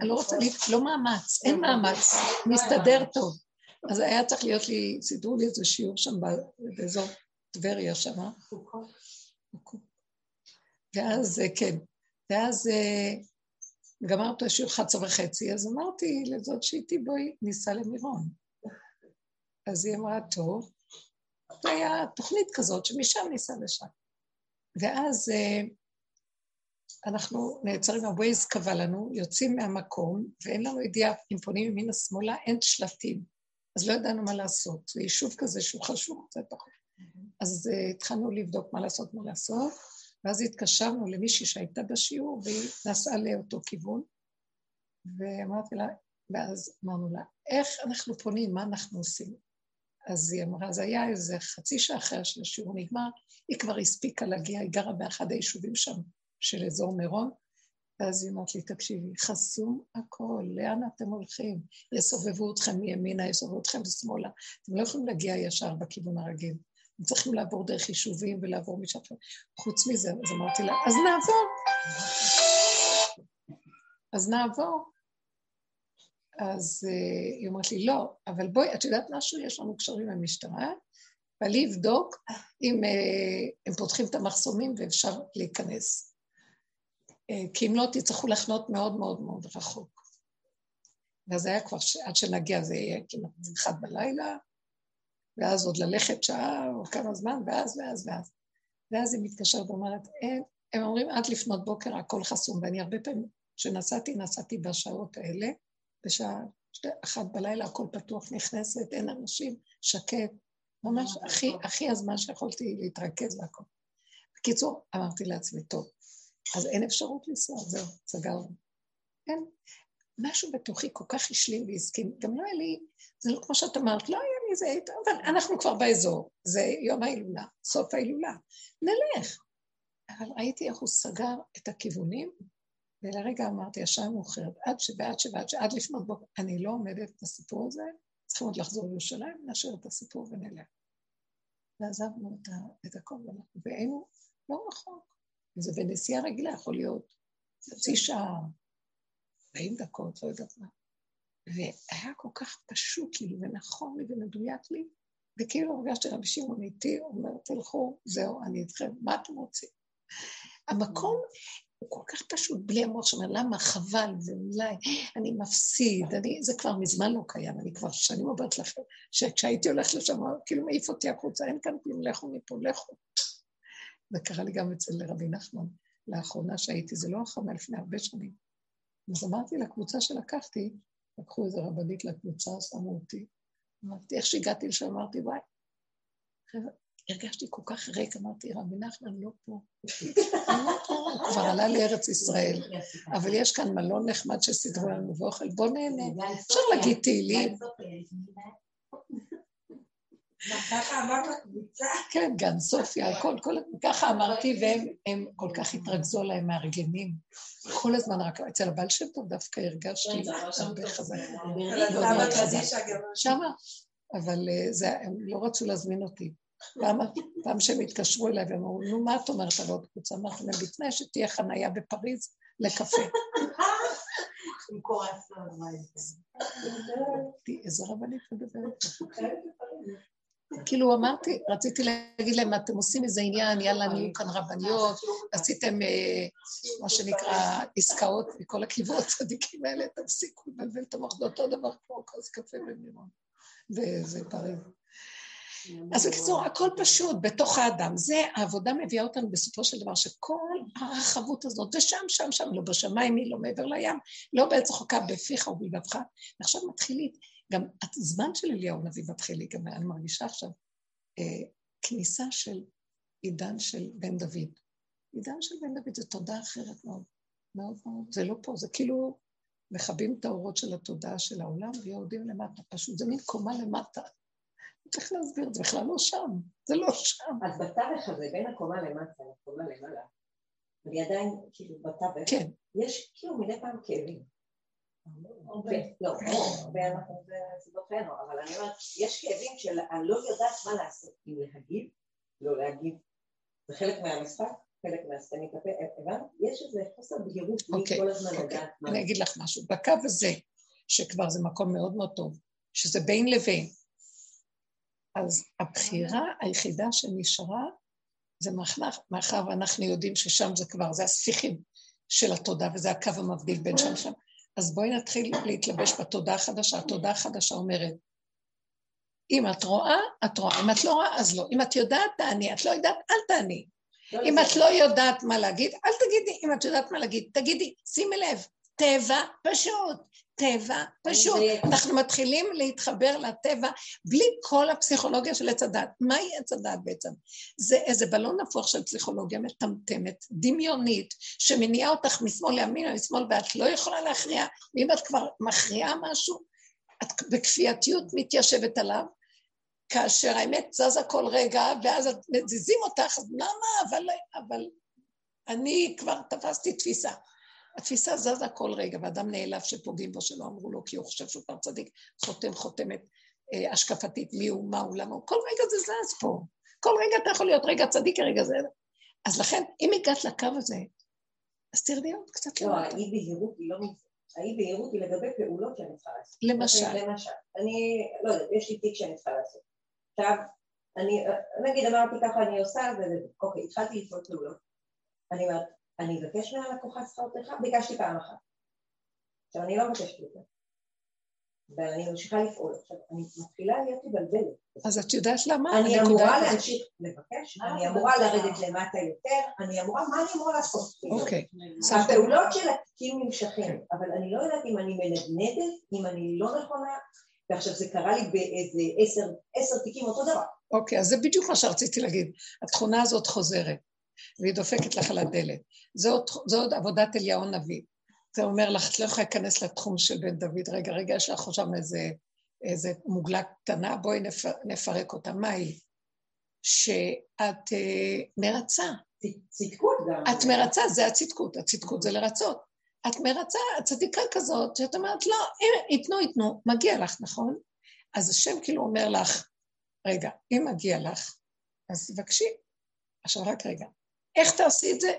לא רוצה, לא מאמץ, אין מאמץ, מסתדר טוב. אז היה צריך להיות לי, סידרו לי איזה שיעור שם באזור טבריה שם. ואז, כן, ואז גמר את השיעור 11 וחצי, אז אמרתי לזאת שאיתי בואי ניסע למירון. אז היא אמרה, טוב, זה היה תוכנית כזאת שמשם ניסע לשם. ואז אה, אנחנו נעצרים, הווייז קבע לנו, יוצאים מהמקום, ואין לנו ידיעה אם פונים ימינה שמאלה, אין שלטים. אז לא ידענו מה לעשות. זה יישוב כזה שהוא חשוב, זה תוכנית. אז uh, התחלנו לבדוק מה לעשות, מה לעשות. ואז התקשרנו למישהי שהייתה בשיעור והיא נסעה לאותו כיוון, ואמרתי לה, ואז אמרנו לה, איך אנחנו פונים, מה אנחנו עושים? אז היא אמרה, זה היה איזה חצי שעה אחרי שהשיעור נגמר, היא כבר הספיקה להגיע, היא גרה באחד היישובים שם של אזור מירון, ואז היא אמרת לי, תקשיבי, חסום הכל, לאן אתם הולכים? יסובבו אתכם מימינה, יסובבו אתכם לשמאלה. אתם לא יכולים להגיע ישר בכיוון הרגיל. הם צריכים לעבור דרך יישובים ולעבור משם. חוץ מזה, אז אמרתי לה, אז נעבור. אז נעבור. אז uh, היא אומרת לי, לא, אבל בואי, את יודעת משהו? יש לנו קשרים עם המשטרה, ואני אבדוק אם uh, הם פותחים את המחסומים ואפשר להיכנס. Uh, כי אם לא, תצטרכו לחנות מאוד מאוד מאוד רחוק. ואז היה כבר, עד שנגיע זה יהיה כמעט אחד בלילה, ואז עוד ללכת שעה או כמה זמן, ואז, ואז, ואז. ואז היא מתקשרת ואומרת, אין, הם אומרים עד לפנות בוקר הכל חסום, ואני הרבה פעמים, כשנסעתי, נסעתי בשעות האלה, בשעה שתי, אחת בלילה הכל פתוח, נכנסת, אין אנשים, שקט, ממש הכי, הכי הזמן שיכולתי להתרכז והכל. בקיצור, אמרתי לעצמי, טוב, אז אין אפשרות לנסוע, זהו, סגרנו. אין. משהו בתוכי כל כך השלים והסכים, גם לא היה לי, זה לא כמו שאת אמרת, לא היה לי זה, אבל אנחנו כבר באזור, זה יום ההילולה, סוף ההילולה, נלך. אבל ראיתי איך הוא סגר את הכיוונים, ולרגע אמרתי, השעה מאוחרת, עד שבעד שבעד שעד לפנות בוקר, אני לא עומדת את הסיפור הזה, צריכים עוד לחזור לירושלים, נשאיר את הסיפור ונלך. ועזבנו את הכל, והיינו לא רחוק. זה בנסיעה רגילה יכול להיות חצי שעה, 40 דקות, לא יודעת מה. והיה כל כך פשוט לי ונכון לי ומדויק לי, וכאילו הרגשתי רבי שמעון איתי, אומר, תלכו, זהו, אני איתכם, מה אתם רוצים? המקום הוא כל כך פשוט, בלי המוח שאומר, למה חבל, ואולי אני מפסיד, אני, זה כבר מזמן לא קיים, אני כבר שנים אומרת לכם, שכשהייתי הולכת לשם, כאילו מעיף אותי החוצה, אין כאן כלום, לכו מפה, לכו. זה קרה לי גם אצל רבי נחמן, לאחרונה שהייתי, זה לא אחרונה, לפני הרבה שנים. אז אמרתי לקבוצה שלקחתי, לקחו איזה רבנית לקבוצה, שמו אותי. אמרתי, איך שהגעתי לשם, אמרתי, וואי, הרגשתי כל כך ריק, אמרתי, רבי נחמן לא פה. לא פה, כבר עלה לארץ ישראל, אבל יש כאן מלון נחמד שסידרו לנו ואוכל, בוא נהנה. אפשר להגיד תהילים. ככה אמרת לקבוצה? כן, גן סופיה, הכל, כל, ככה אמרתי, והם כל כך התרכזו עליהם מארגנים. כל הזמן רק, אצל הבעל שם טוב דווקא הרגשתי הרבה חזק. שמה, אבל אה, הם לא רצו להזמין אותי. פעם, שהם התקשרו אליי ואמרו, נו, מה את אומרת על עוד קבוצה? אמרתי להם, בתנאי שתהיה חנייה בפריז לקפה. עם קורס איזה רבנית מדברת. כאילו אמרתי, רציתי להגיד להם, אתם עושים איזה עניין, יאללה, נהיו כאן רבניות, עשיתם אה, מה שנקרא עסקאות מכל הכיוון הצדיקים האלה, תפסיקו לבלבל את המוח, זה אותו דבר כמו כוס קפה במירון. וזה פריז. אז בקיצור, הכל פשוט בתוך האדם. זה, העבודה מביאה אותנו בסופו של דבר, שכל הרחבות הזאת, זה שם, שם, לא בשמיים, היא לא מעבר לים, לא בעץ רחוקה, בפיך ובלבבך. ועכשיו מתחיל, גם הזמן של אליהו הנביא מתחיל לי, גם אני מרגישה עכשיו, אה, כניסה של עידן של בן דוד. עידן של בן דוד זה תודה אחרת מאוד, מאוד מאוד, זה לא פה, זה כאילו מכבים את האורות של התודעה של העולם ויורדים למטה, פשוט זה מין קומה למטה. צריך להסביר, את זה בכלל לא שם, זה לא שם. אז בתווך הזה, בין הקומה למטה לקומה למעלה, אני עדיין, כאילו, בתווך, כן. יש כאילו מדי פעם כאבים. הרבה, לא, הרבה אנחנו בסיבותינו, אבל אני אומרת, יש כאבים של אני לא יודעת מה לעשות, אם להגיב, לא להגיב, זה חלק מהמשחק, חלק מהסתמית הפה, הבנת? יש איזה חוסר בהירות, מי אוקיי, כל הזמן אוקיי. לדעת מה. אני אגיד לך משהו. בקו הזה, שכבר זה מקום מאוד מאוד טוב, שזה בין לבין, אז הבחירה היחידה שנשארה זה מאחר ואנחנו יודעים ששם זה כבר, זה הספיחים של התודה, וזה הקו המבדיל בין שם שם. אז בואי נתחיל להתלבש בתודה החדשה. התודה החדשה אומרת, אם את רואה, את רואה, אם את לא רואה, אז לא. אם את יודעת, תעני, את לא יודעת, אל תעני. לא אם. את לא יודעת מה להגיד, אל תגידי. אם את יודעת מה להגיד, תגידי, שימי לב, טבע פשוט, טבע פשוט. אנחנו מתחילים להתחבר לטבע בלי כל הפסיכולוגיה של עץ הדת. מהי עץ הדת בעצם? זה איזה בלון הפוך של פסיכולוגיה מטמטמת, דמיונית, שמניעה אותך משמאל לימין או משמאל, ואת לא יכולה להכריע, ואם את כבר מכריעה משהו, את בכפייתיות מתיישבת עליו, כאשר האמת זזה כל רגע, ואז את מזיזים אותך, אז למה? אבל, אבל אני כבר תפסתי תפיסה. התפיסה זזה כל רגע, ואדם נעלב שפוגעים בו, שלא אמרו לו, כי הוא חושב שהוא כבר צדיק, חותם חותמת אה, השקפתית, מי הוא, מה הוא, למה הוא, כל רגע זה זז פה. כל רגע אתה יכול להיות רגע צדיק, רגע זה... אז לכן, אם הגעת לקו הזה, אז תרדי עוד קצת לא, למטה. האי בהירות היא לא. האי בהירות היא לגבי פעולות שאני צריכה לעשות. למשל, למשל, אני, לא יודעת, יש לי תיק שאני צריכה לעשות. עכשיו, אני, נגיד אמרתי ככה אני עושה, ואוקיי, התחלתי לפעול פעולות. אני אומרת, אני אבקש מהלקוחה שכר טרחה, ביקשתי פעם אחת. עכשיו, אני לא מבקשת יותר. ואני ממשיכה לפעול. עכשיו, אני מתחילה להיות מבלבלת. אז את יודעת למה? אני אמורה להמשיך לבקש, מה אני את אמורה? לרדת למטה יותר, אני אמורה, מה אני אמורה לעשות? אוקיי, הפעולות של התיקים נמשכים, אבל אני לא יודעת אם אני מנדנדת, אם אני לא נכונה, ועכשיו זה קרה לי באיזה עשר, עשר תיקים אותו דבר. אוקיי, אז זה בדיוק מה שרציתי להגיד. התכונה הזאת חוזרת, והיא דופקת לך על הדלת. זו עוד, זו עוד עבודת אליהו הנביא. זה אומר לך, את לא יכולה להיכנס לתחום של בן דוד. רגע, רגע, יש לך שם איזה, איזה מוגלה קטנה, בואי נפ, נפרק אותה. מה היא? שאת אה, מרצה. צדקות גם. את מרצה, זה הצדקות, הצדקות זה לרצות. את מרצה, את צדיקה כזאת, שאת אומרת, לא, אם ייתנו, ייתנו, מגיע לך, נכון? אז השם כאילו אומר לך, רגע, אם מגיע לך, אז תבקשי. עכשיו רק רגע, איך תעשי את זה?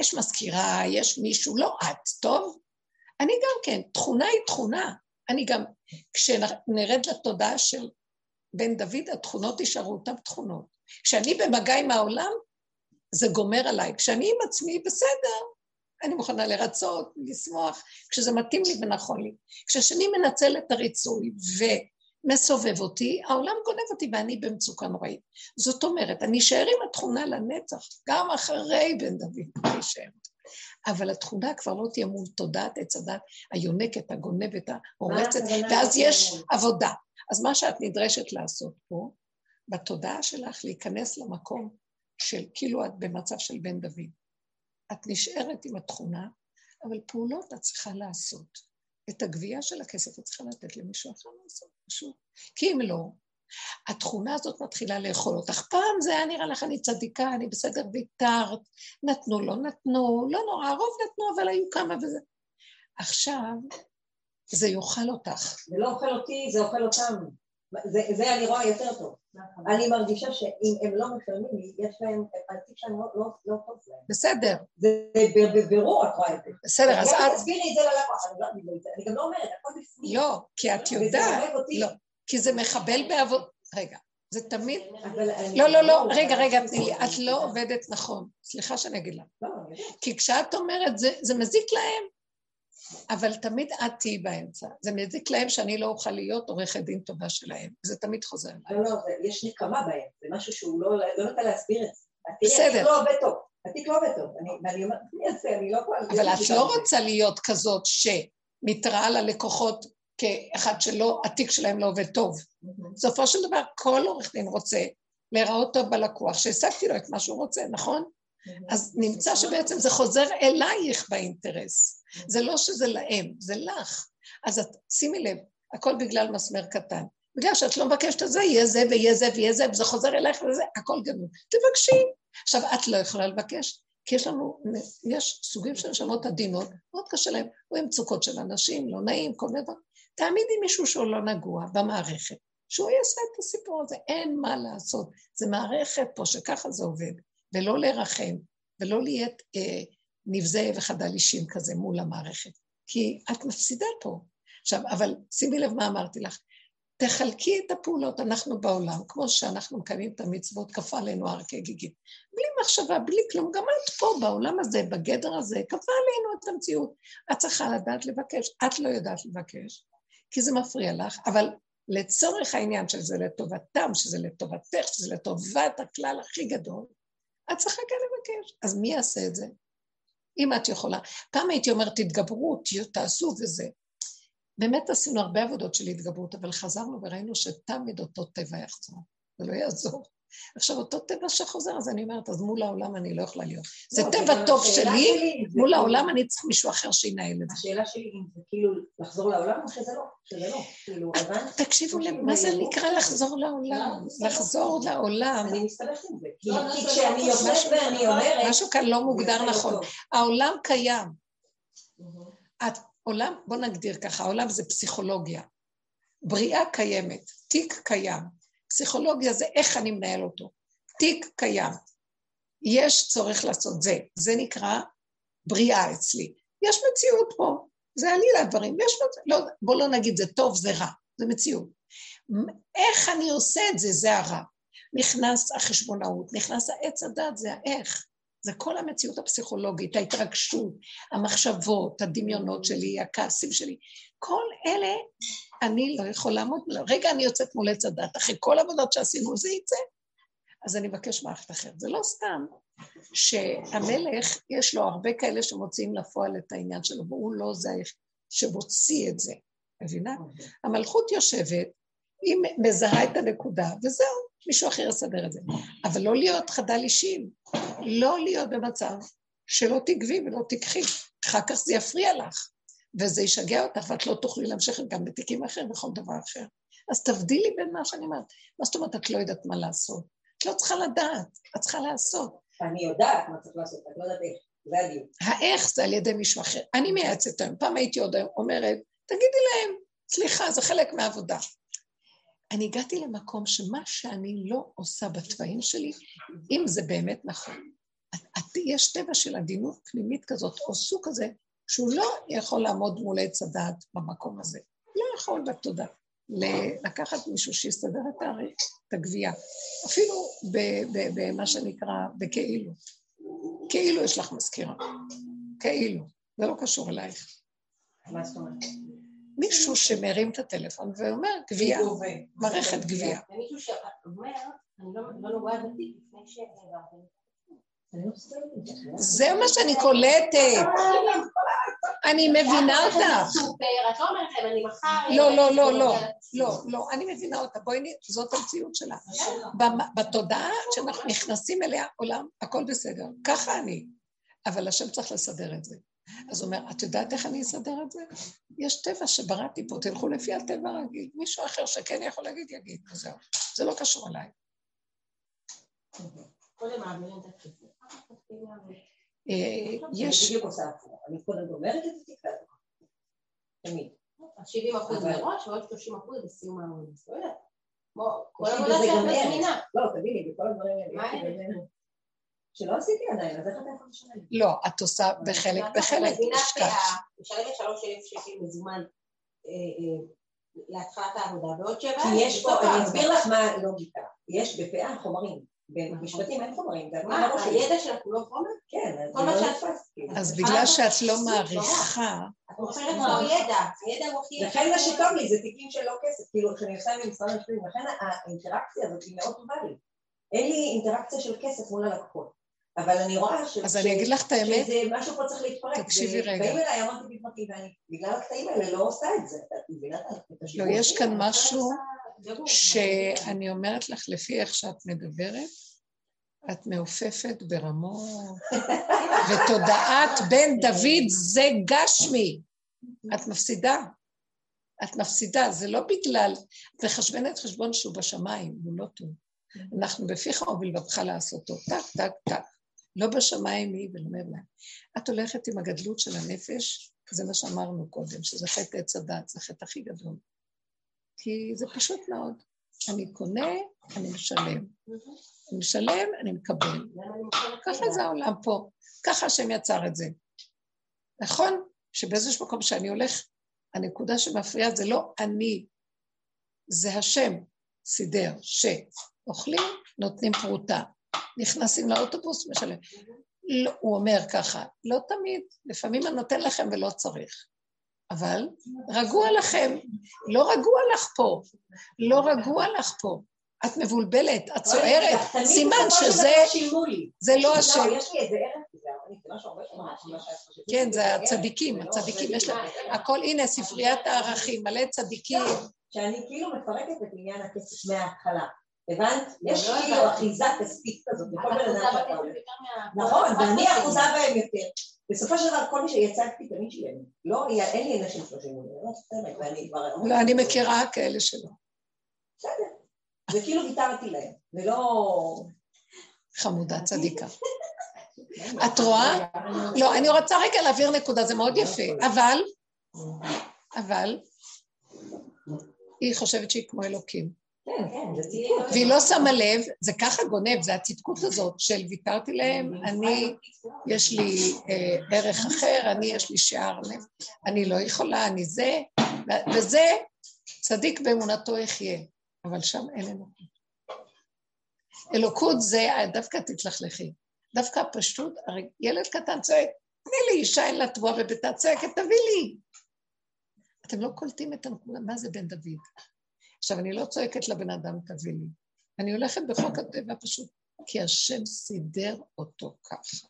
יש מזכירה, יש מישהו, לא את, טוב? אני גם כן, תכונה היא תכונה. אני גם, כשנרד לתודעה של בן דוד, התכונות יישארו אותן תכונות. כשאני במגע עם העולם, זה גומר עליי. כשאני עם עצמי, בסדר, אני מוכנה לרצות, לשמוח, כשזה מתאים לי ונכון לי. כשהשני מנצל את הריצוי ומסובב אותי, העולם גונב אותי ואני במצוקה נוראית. זאת אומרת, אני אשאר עם התכונה לנצח, גם אחרי בן דוד, אני אשאר. אבל התכונה כבר לא תהיה מול תודעת עץ הדת היונקת, הגונבת, ההורצת, ואז יש? עבודה. אז מה שאת נדרשת לעשות פה, בתודעה שלך להיכנס למקום של כאילו את במצב של בן דוד. את נשארת עם התכונה, אבל פעולות את צריכה לעשות. את הגבייה של הכסף את צריכה לתת למישהו אחר לעשות, פשוט. כי אם לא, התכונה הזאת מתחילה לאכול אותך. פעם זה היה נראה לך, אני צדיקה, אני בסדר, ויתרת, נתנו, לא נתנו, לא נורא, הרוב נתנו, אבל היו כמה וזה. עכשיו, זה יאכל אותך. זה לא אוכל אותי, זה אוכל אותם. זה, זה אני רואה יותר טוב. אני מרגישה שאם הם לא משלמים לי, יש להם, התיק שלהם לא, לא, לא טוב להם. בסדר. זה בבירור את רואה את זה. בסדר, אז גם את... תסבירי את זה ללקוח, אני לא- לא- גם לא אומרת, הכל בפנים. לא, כי את יודעת. לא, כי זה מחבל בעבוד... רגע, זה תמיד... לא, לא, לא, רגע, רגע, תני לי, את לא עובדת נכון. סליחה שאני אגיד לך. לא. כי כשאת אומרת, זה, זה מזיק להם, אבל תמיד את תהיי באמצע. זה מזיק להם שאני לא אוכל להיות עורכת דין טובה שלהם. זה תמיד חוזר אליי. לא, לא, יש נקמה בהם, זה משהו שהוא לא לא נותן להסביר את זה. בסדר. התיק לא עובד טוב, התיק לא עובד טוב, אני- ואני אומרת, אני אעשה, אני לא יכולה... אבל את לא רוצה להיות כזאת שמתראה ללקוחות כאחד שלא, התיק שלהם לא עובד טוב. בסופו של דבר, כל עורך דין רוצה להיראות טוב בלקוח, שהשגתי לו את מה שהוא רוצה, נכון? אז נמצא שבעצם זה חוזר אלייך באינטרס. זה לא שזה להם, זה לך. אז את, שימי לב, הכל בגלל מסמר קטן. בגלל שאת לא מבקשת את זה, יהיה זה ויהיה זה ויהיה זה, וזה חוזר אלייך וזה, הכל גנוב. תבקשי. עכשיו, את לא יכולה לבקש, כי יש לנו, יש סוגים של נשמות עדינות, מאוד קשה להם, עם מצוקות של אנשים, לא נעים, כל מיני דברים. תעמידי מישהו שהוא לא נגוע במערכת, שהוא יעשה את הסיפור הזה, אין מה לעשות. זה מערכת פה שככה זה עובד, ולא לרחם, ולא להיות אה, נבזה וחדל אישים כזה מול המערכת, כי את מפסידה פה. עכשיו, אבל שימי לב מה אמרתי לך, תחלקי את הפעולות, אנחנו בעולם, כמו שאנחנו מקיימים את המצוות, כפה עלינו הר כגיגית. בלי מחשבה, בלי כלום, גם את פה, בעולם הזה, בגדר הזה, כפה עלינו את המציאות. את צריכה לדעת לבקש, את לא יודעת לבקש, כי זה מפריע לך, אבל לצורך העניין שזה לטובתם, שזה לטובתך, שזה לטובת הכלל הכי גדול, את צריכה כן לבקש. אז מי יעשה את זה? אם את יכולה. פעם הייתי אומרת, תתגברו, תעשו וזה. באמת עשינו הרבה עבודות של התגברות, אבל חזרנו וראינו שתמיד אותו טבע יחזור, זה לא יעזור. עכשיו, אותו טבע שחוזר, אז אני אומרת, אז מול העולם אני לא יכולה להיות. זה לא, טבע אבל טוב שלי, שלי זה מול כאילו- העולם אני צריך מישהו אחר שינהל את זה. השאלה שלי אם זה כאילו לחזור לעולם או שזה לא, שזה לא, כאילו, הבנת? תקשיבו, מה זה נקרא לחזור לעולם? לחזור לעולם, אני מסתבכת עם זה, כי לא, לא, זה כשאני לא משהו- ואני אומרת... משהו כאן לא זה מוגדר לא נכון. העולם קיים. העולם, בוא נגדיר ככה, העולם זה פסיכולוגיה. בריאה קיימת, תיק קיים. פסיכולוגיה זה איך אני מנהל אותו. תיק קיים. יש צורך לעשות זה, זה נקרא בריאה אצלי. יש מציאות פה, זה עלילה הדברים, יש, לא, בוא לא נגיד זה טוב, זה רע, זה מציאות. איך אני עושה את זה, זה הרע. נכנס החשבונאות, נכנס העץ הדת, זה האיך. זה כל המציאות הפסיכולוגית, ההתרגשות, המחשבות, הדמיונות שלי, הכעסים שלי. כל אלה, אני לא יכול לעמוד, רגע אני יוצאת מול עץ הדת, אחרי כל העבודות שעשינו, זה יצא. אז אני מבקש מערכת אחרת. זה לא סתם שהמלך, יש לו הרבה כאלה שמוציאים לפועל את העניין שלו, והוא לא זה שמוציא את זה, מבינה? המלכות יושבת, היא מזהה את הנקודה, וזהו, מישהו אחר יסדר את זה. אבל לא להיות חדל אישים, לא להיות במצב שלא תגבי ולא תיקחי, אחר כך זה יפריע לך, וזה ישגע אותך, ואת לא תוכלי להמשיך גם בתיקים אחרים, בכל דבר אחר. אז תבדילי בין מה שאני אומרת. מה זאת אומרת, את לא יודעת מה לעשות? את לא צריכה לדעת, את צריכה לעשות. אני יודעת מה צריך לעשות, את לא יודעת איך, זה הדיוק. האיך זה על ידי מישהו אחר. אני מייעצת היום, פעם הייתי עוד אומרת, תגידי להם, סליחה, זה חלק מהעבודה. אני הגעתי למקום שמה שאני לא עושה בתוואים שלי, אם זה באמת נכון, את- את- יש טבע של עדינות פנימית כזאת, או סוג כזה, שהוא לא יכול לעמוד מול עץ הדעת במקום הזה. לא יכול בתודה. לקחת מישהו שיסדר את הגבייה. אפילו במה שנקרא, בכאילו. כאילו יש לך מזכירה. כאילו. זה לא קשור אלייך. מה זאת אומרת? מישהו שמרים את הטלפון ואומר, גבייה, מערכת גבייה. ומישהו שאומר, אני לא לא נוגעת בתיק לפני שהעברתם. אני לא מסתכלת עם זה. מה שאני קולטת. אני מבינה אותך. סופר, את לא אומרת להם, אני מחר... לא, לא, לא, לא. לא, לא, אני מבינה אותה. בואי, זאת המציאות שלה. בתודעה שאנחנו נכנסים אליה עולם, הכל בסדר. ככה אני. אבל השם צריך לסדר את זה. אז הוא אומר, את יודעת איך אני אסדר את זה? יש טבע שבראתי פה, תלכו לפי הטבע הרגיל. מישהו אחר שכן יכול להגיד, יגיד, וזהו. זה לא קשור אליי. קודם מעבירים את הכסף. אה, יש... אני בדיוק עושה הפוך. אני קודם אומרת את התקווה. תמיד. 70 אחוז אבל- מראש ועוד 30 אחוז בסיום העבודה. לא יודעת. כמו כל עבודה ערך. מזמינה. לא, תגידי, בכל הדברים האלה. שלא עשיתי עדיין, אז איך אתה יכול לשלם? לא, את עושה בחלק, בחלק, מזמינה. פאה, משלמת 3,000 שקל מזומן אה, אה, להתחלת העבודה, ועוד שבע... כי יש פה, אני. אסביר לך מה הלוגיקה. יש בפאה חומרים. במשפטים אין חומרים, שלי. הידע שלך הוא לא חומר? כן, כל זה מה לא שאת- נתפס. כאילו. אז בגלל שאת לא מעריכה, את מוכרת כמו ידע, הידע הוא הכי... לכן מה שטוב לי זה תיקים של לא כסף, כאילו כשאני עושה עם משרד המשפטים, לכן האינטראקציה הזאת היא מאוד טובה לי. אין לי אינטראקציה של כסף מול הלקוחות, אבל אני רואה ש... אז אני אגיד לך את האמת, שזה משהו פה צריך להתפרק. תקשיבי רגע. באים אליי, אמרתי בפרטי, ואני בגלל הקטעים האלה לא עושה את זה, את מבינה? לא, יש כאן משהו. שאני אומרת לך, לפי איך שאת מדברת, את מעופפת ברמות, ותודעת בן דוד זה גשמי. את מפסידה. את מפסידה, זה לא בגלל, את מחשבנת חשבון שהוא בשמיים, הוא לא טוב. אנחנו בפיך ובלבבך לעשותו, טק, טק, טק. לא בשמיים היא ולא מעבר. את הולכת עם הגדלות של הנפש, זה מה שאמרנו קודם, שזה חטא עץ הדת, זה חטא הכי גדול. כי זה פשוט מאוד. אני קונה, אני משלם. אני משלם, אני מקבל. ככה? זה העולם פה, ככה השם יצר את זה. נכון שבאיזשהו מקום שאני הולך, הנקודה שמפריעה זה לא אני, זה השם סידר, שאוכלים, נותנים פרוטה, נכנסים לאוטובוס, משלם. לא, הוא אומר ככה, לא תמיד, לפעמים אני נותן לכם ולא צריך. אבל רגוע לכם, לא רגוע לך פה, לא רגוע לך פה. את מבולבלת, את צוערת, סימן שזה. זה לא לא, השם. יש לי איזה ערך. כן, זה הצדיקים, הצדיקים, יש להם, הכל, הנה, ספריית הערכים, מלא צדיקים. שאני כאילו מפרקת את עניין הכסף מההתחלה. הבנת? יש לא כאילו הבנתי. אחיזה כספית כזאת בכל את בן אדם שאתה מה... נכון, ואני? אחוזה בהם יותר. בסופו של דבר, כל מי שיצגתי תמיד שילם. לא, אין לי אנשים שלושים מיליון, לא, באמת, ואני כבר... לא, אני מכירה כאלה שלא. בסדר. זה כאילו ויתרתי להם, ולא... חמודה, צדיקה. את רואה? לא, אני רוצה רגע להעביר נקודה, זה מאוד יפה, אבל, אבל, היא חושבת שהיא כמו אלוקים. כן, כן. והיא לא שמה לב, זה ככה גונב, זה הצדקות הזאת של ויתרתי להם, אני, יש לי אה, ערך אחר, אני, יש לי שער לב, אני לא יכולה, אני זה, וזה צדיק באמונתו יחיה, אבל שם אין אלוקות. אלוקות זה, דווקא תתלכלכי, דווקא הפשטות, הרי ילד קטן צועק, תני לי אישה אין לה תבואה בביתה צועקת, תביא לי. אתם לא קולטים את הנקודה, מה זה בן דוד? עכשיו, אני לא צועקת לבן אדם, תביא לי. אני הולכת בחוק הטבע פשוט, כי השם סידר אותו ככה.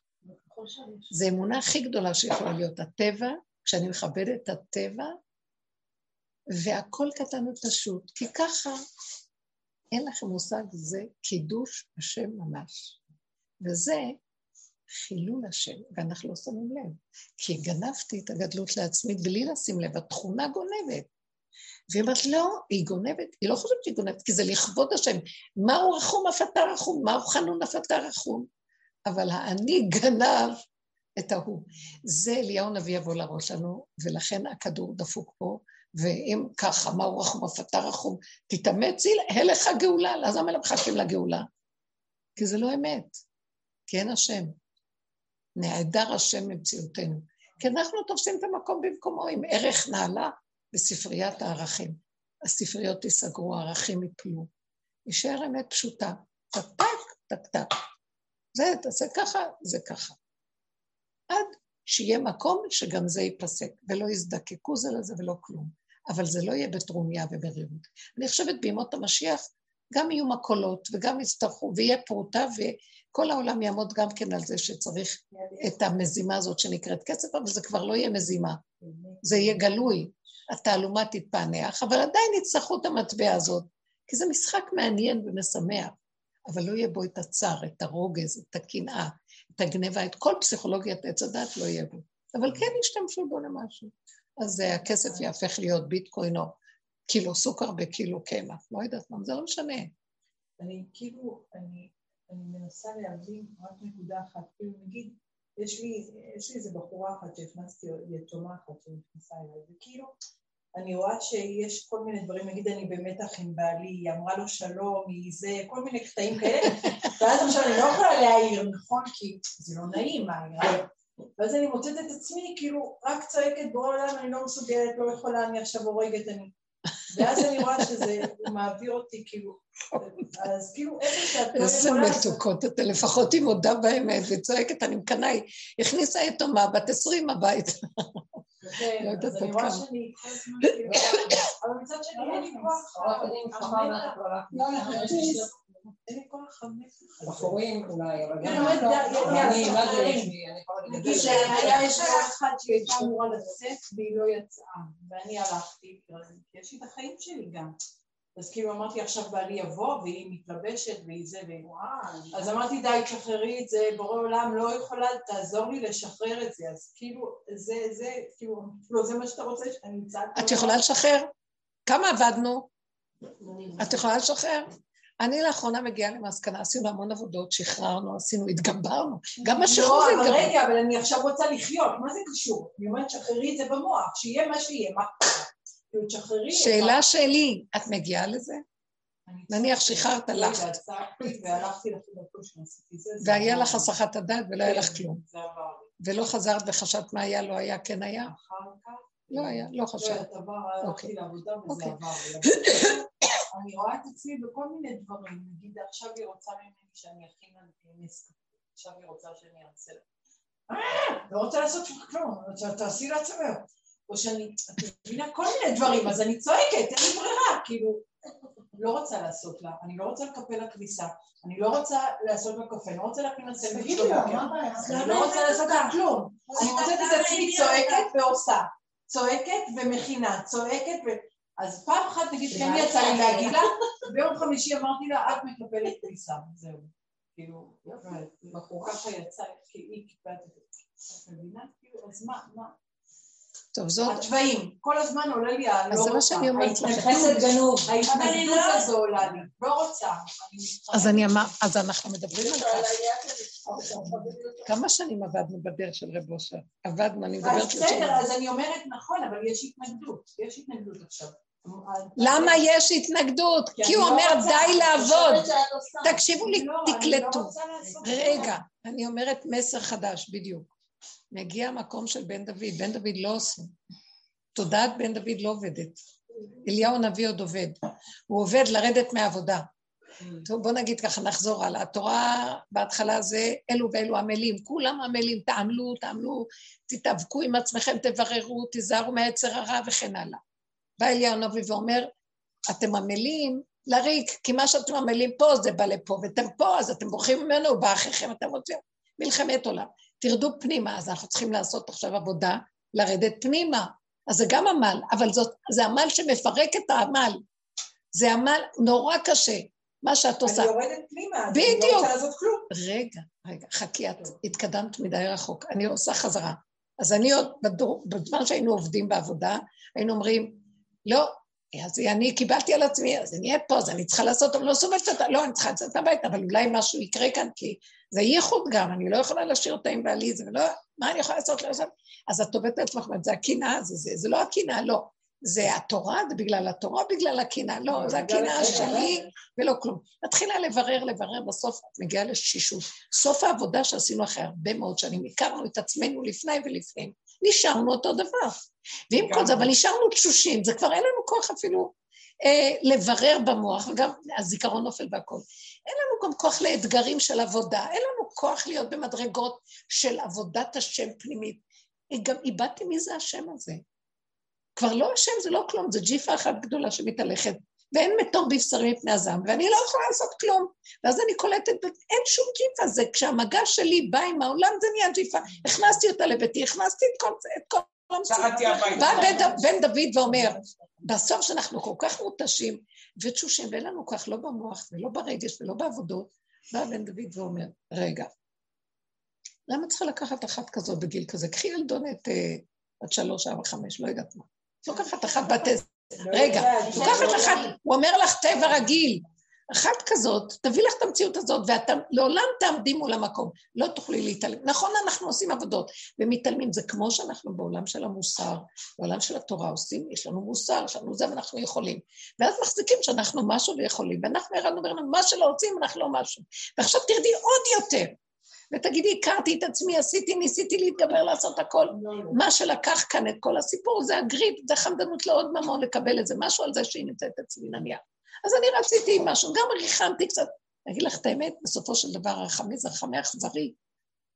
זו אמונה הכי גדולה שיכולה להיות. הטבע, כשאני מכבדת את הטבע, והכל קטן ופשוט, כי ככה אין לכם מושג, זה קידוש השם ממש. וזה חילול השם, ואנחנו לא שמים לב. כי גנבתי את הגדלות לעצמי בלי לשים לב, התכונה גונבת. והיא אומרת, לא, היא גונבת, היא לא חושבת שהיא גונבת, כי זה לכבוד השם. מהו רחום אף אתה רחום, מהו חנון אף אתה רחום. אבל האני גנב את ההוא. זה אליהו נביא יבוא להראות לנו, ולכן הכדור דפוק פה, ואם ככה, מהו רחום אף אתה רחום, תתאמצי, הלך הגאולה, אז למה הם מחכים לגאולה? כי זה לא אמת, כי אין השם. נעדר השם ממציאותנו. כי אנחנו תופסים את המקום במקומו עם ערך נעלה בספריית הערכים. הספריות ייסגרו, הערכים יפלו. יישאר אמת פשוטה. טק טק, טק. זה, תעשה ככה, זה ככה. עד שיהיה מקום שגם זה ייפסק, ולא יזדקקו זה לזה ולא כלום. אבל זה לא יהיה בטרוניה ובריבות. אני חושבת בימות המשיח גם יהיו מקולות וגם יצטרכו, ויהיה פרוטה, וכל העולם יעמוד גם כן על זה שצריך את המזימה הזאת שנקראת כסף, אבל זה כבר לא יהיה מזימה, זה יהיה גלוי, התעלומה תתפענח, אבל עדיין יצטרכו את המטבע הזאת, כי זה משחק מעניין ומשמח, אבל לא יהיה בו את הצער, את הרוגז, את הקנאה, את הגניבה, את כל פסיכולוגיית עץ הדת לא יהיה בו. אבל כן ישתמשו בו למשהו. אז אה, הכסף יהפך להיות ביטקוין או קילו סוכר בקילו קמח, לא יודעת מה, זה לא משנה. אני כאילו, אני, אני מנסה להבין רק נקודה אחת, כאילו נגיד, יש לי, יש לי איזה בחורה אחת שהכנסתי, יתומה אחת שנכנסה אליי, וכאילו, אני רואה שיש כל מיני דברים, נגיד אני במתח עם בעלי, היא אמרה לו שלום, היא זה, כל מיני קטעים כאלה, ואז עכשיו אני לא יכולה להעיר, נכון? כי זה לא נעים, מה, אני ואז אני מוצאת את עצמי, כאילו, רק צועקת בורא עולם, אני לא מסוגלת, לא יכולה, אני עכשיו הורגת, אני... ואז אני רואה שזה מעביר אותי, כאילו, אז כאילו, איפה שאת לא איזה מתוקות אתן, לפחות היא מודה באמת וצועקת, אני מקנאה, היא הכניסה יתומה בת עשרים הביתה. כן, לא יודעת עד כמה. כאילו, אבל מצד שני אין לי כוח, אין לי כוח בחורים אולי, אבל גם... אני, מה זה יש לי? אני יכולה להגיד... שהיה יש לי אחת שהיא הייתה אמורה לצאת והיא לא יצאה, ואני הלכתי, כי יש לי את החיים שלי גם. אז כאילו אמרתי עכשיו בעלי יבוא והיא מתלבשת והיא זה והיא וואו אז אמרתי די תשחררי את זה בורא עולם לא יכולה תעזור לי לשחרר את זה אז כאילו זה זה כאילו לא זה מה שאתה רוצה שאני אמצא את יכולה לשחרר? כמה עבדנו? את יכולה לשחרר? אני לאחרונה מגיעה למסקנה, עשינו המון עבודות, שחררנו, עשינו, התגברנו, גם השחרור זה התגברנו. לא, אבל רגע, אבל אני עכשיו רוצה לחיות, מה זה קשור? אני אומרת, שחררי את זה במוח, שיהיה מה שיהיה, מה כאילו, תשחררי... שאלה שלי, את מגיעה לזה? נניח שחררת לך. והיה לך הסחת הדעת ולא היה לך כלום. ולא חזרת וחשבת מה היה, לא היה, כן היה? אחר כך? לא היה, לא חשבת. לא, הלכתי אוקיי. לעבודה וזה אוקיי. עבר. אני רואה את עצמי בכל מיני דברים, נגיד עכשיו היא רוצה ממני שאני אכין נס עכשיו היא רוצה שאני אעשה לה. אה, לא רוצה לעשות כלום, תעשי לעצמך. או שאני, את מבינה כל מיני דברים, אז אני צועקת, אין לי ברירה, כאילו, לא רוצה לעשות לה, אני לא רוצה לקפל לה כביסה, אני לא רוצה לעשות לה קפה, אני לא רוצה להכין לה סנדוויץ' בבוקר, אני לא רוצה לעשות לה כלום, אני מוצאת את עצמי צועקת ועושה, צועקת ומכינה, צועקת ו... אז פעם אחת נגיד כן יצא לי להגיד לה, ביום חמישי אמרתי לה, את מקפלת כביסה, זהו. כאילו, בחורה ככה יצא, כי היא קיפלת את זה. את מבינה? כאילו, אז מה, מה? טוב, זאת... התוואים, כל הזמן עולה לי הלא רוצה. אז זה מה שאני אומרת לכם. גנוב. ההתנגדות הזו עולה לי, לא רוצה. אז אני אמר, אז אנחנו מדברים על כך. כמה שנים עבדנו בדרך של רב אושר? עבדנו, אני מדברת... אז בסדר, אז אני אומרת נכון, אבל יש התנגדות, יש התנגדות עכשיו. למה יש התנגדות? כי הוא לא אומר די לעבוד. תקשיבו לי, לא, תקלטו. רגע, אני אומרת מסר חדש, בדיוק. מגיע המקום של בן דוד, בן דוד לא עושה. תודעת בן דוד לא עובדת. אליהו הנביא עוד עובד. הוא עובד לרדת מהעבודה. טוב, בוא נגיד ככה, נחזור הלאה. התורה בהתחלה זה אלו ואלו עמלים, כולם עמלים, תעמלו, תעמלו, תתאבקו עם עצמכם, תבררו, תיזהרו מהיצר הרע וכן הלאה. בא אליהו הנביא ואומר, אתם עמלים לריק, כי מה שאתם עמלים פה זה בא לפה, ואתם פה, אז אתם בורחים ממנו, הוא בא אחריכם, אתם רוצים מלחמת עולם. תרדו פנימה, אז אנחנו צריכים לעשות עכשיו עבודה, לרדת פנימה. אז זה גם עמל, אבל זאת, זה עמל שמפרק את העמל. זה עמל נורא קשה, מה שאת עושה. אני יורדת פנימה, בדיוק. אני לא רוצה לעשות כלום. רגע, רגע, חכי, את התקדמת מדי רחוק. אני עושה חזרה. אז אני עוד, בזמן שהיינו עובדים בעבודה, היינו אומרים, לא, אז אני קיבלתי על עצמי, אז אני אהיה פה, אז אני צריכה לעשות, אבל לא סובלת אותה, לא, אני צריכה לצאת הביתה, אבל אולי משהו יקרה כאן, כי זה ייחוד גם, אני לא יכולה להשאיר אותה עם בעלי, זה לא, מה אני יכולה לעשות? לעשות? אז את עובדת את עצמך, זה הקנאה, זה, זה, זה לא הקנאה, לא. זה התורה, זה בגלל התורה, בגלל הקנאה, לא, זה הקנאה שלי ולא כלום. מתחילה לברר, לברר, בסוף את מגיעה לשישות. סוף העבודה שעשינו אחרי הרבה מאוד שנים, הכרנו את עצמנו לפני ולפנים, נשארנו אותו דבר. ועם כל זה, אבל נשארנו תשושים, זה כבר אין לנו כוח אפילו אה, לברר במוח, וגם הזיכרון נופל והכל. אין לנו גם כוח לאתגרים של עבודה, אין לנו כוח להיות במדרגות של עבודת השם פנימית. גם איבדתי מי זה השם הזה. כבר לא השם, זה לא כלום, זה ג'יפה אחת גדולה שמתהלכת, ואין מתור בבשרי מפני הזעם, ואני לא יכולה לעשות כלום. ואז אני קולטת, אין שום ג'יפה, זה כשהמגע שלי בא עם העולם, זה נהיה ג'יפה. הכנסתי אותה לביתי, הכנסתי את כל, את כל בא בן דוד ואומר, בסוף שאנחנו כל כך מותשים ותשושים ואין לנו כך לא במוח ולא ברגש ולא בעבודות, בא בן דוד ואומר, רגע, למה צריכה לקחת אחת כזאת בגיל כזה? קחי ילדונת אה, בת שלוש, ארבע, חמש, לא יודעת מה. לוקחת אחת בת. רגע, לוקחת אחת, הוא אומר לך טבע רגיל. אחת כזאת, תביא לך את המציאות הזאת, ואת לעולם תעמדי מול המקום, לא תוכלי להתעלם. נכון, אנחנו עושים עבודות ומתעלמים, זה כמו שאנחנו בעולם של המוסר, בעולם של התורה עושים, יש לנו מוסר, יש לנו זה ואנחנו יכולים. ואז מחזיקים שאנחנו משהו ויכולים, ואנחנו ירדנו ואומרים, מה שלא רוצים, אנחנו לא משהו. ועכשיו תרדי עוד יותר, ותגידי, הכרתי את עצמי, עשיתי, ניסיתי להתגבר, לעשות הכל. מה שלקח כאן את כל הסיפור זה הגריד, זה חמדנות לעוד ממון לקבל איזה משהו על זה שהיא נמצאת אצלי נניח. אז אני רציתי משהו, גם ריחמתי קצת. אני אגיד לך את האמת, בסופו של דבר הרחמי זה רחמי אכזרי,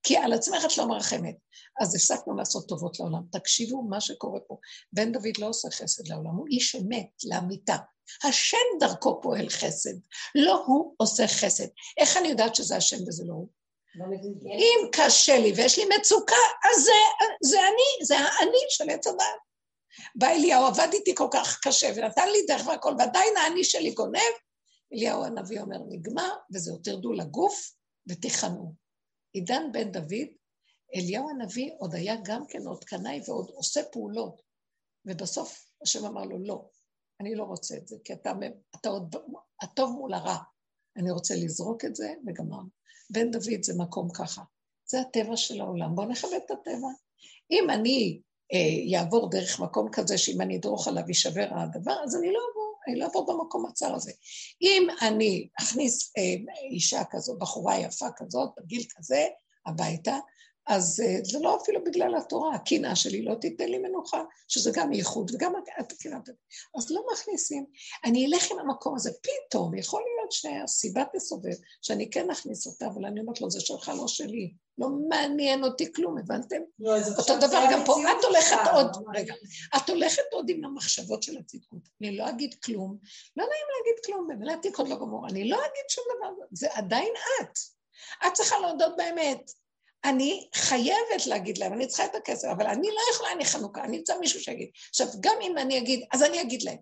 כי על עצמך את לא מרחמת. אז הפסקנו לעשות טובות לעולם. תקשיבו מה שקורה פה. בן דוד לא עושה חסד לעולם, הוא איש אמת לאמיתה. השם דרכו פועל חסד, לא הוא עושה חסד. איך אני יודעת שזה השם וזה לא הוא? לא אם קשה לי ויש לי מצוקה, אז זה, זה אני, זה האני של עץ הדת. בא אליהו, עבד איתי כל כך קשה ונתן לי דרך והכל, ועדיין האני שלי גונב. אליהו הנביא אומר, נגמר, וזהו, תרדו לגוף ותיכנו. עידן בן דוד, אליהו הנביא עוד היה גם כן עוד קנאי ועוד עושה פעולות. ובסוף השם אמר לו, לא, אני לא רוצה את זה, כי אתה, אתה עוד הטוב מול הרע. אני רוצה לזרוק את זה, וגמרנו. בן דוד זה מקום ככה. זה הטבע של העולם, בואו נכבד את הטבע. אם אני יעבור אה, דרך מקום כזה שאם אני אדרוך עליו יישבר הדבר, אז אני לא אעבור, אני לא אעבור במקום הצר הזה. אם אני אכניס אה, אישה כזאת, בחורה יפה כזאת, בגיל כזה, הביתה, אז אה, זה לא אפילו בגלל התורה, הקנאה שלי לא תיתן לי מנוחה, שזה גם ייחוד וגם הקנאה. אז לא מכניסים. אני אלך עם המקום הזה, פתאום, יכול להיות שהסיבה תסובב, שאני כן אכניס אותה, אבל אני אומרת לו, זה שלך, לא שלי. לא מעניין אותי כלום, הבנתם? לא, אותו דבר גם פה, את הולכת עוד, רגע, את הולכת עוד עם המחשבות של הצדקות. אני לא אגיד כלום, לא נעים להגיד כלום, באמת התיק עוד לא גמור, אני לא אגיד שום דבר, זה עדיין את. את צריכה להודות באמת. אני חייבת להגיד להם, אני צריכה את הכסף, אבל אני לא יכולה, אני חנוכה, אני רוצה מישהו שיגיד. עכשיו, גם אם אני אגיד, אז אני אגיד להם.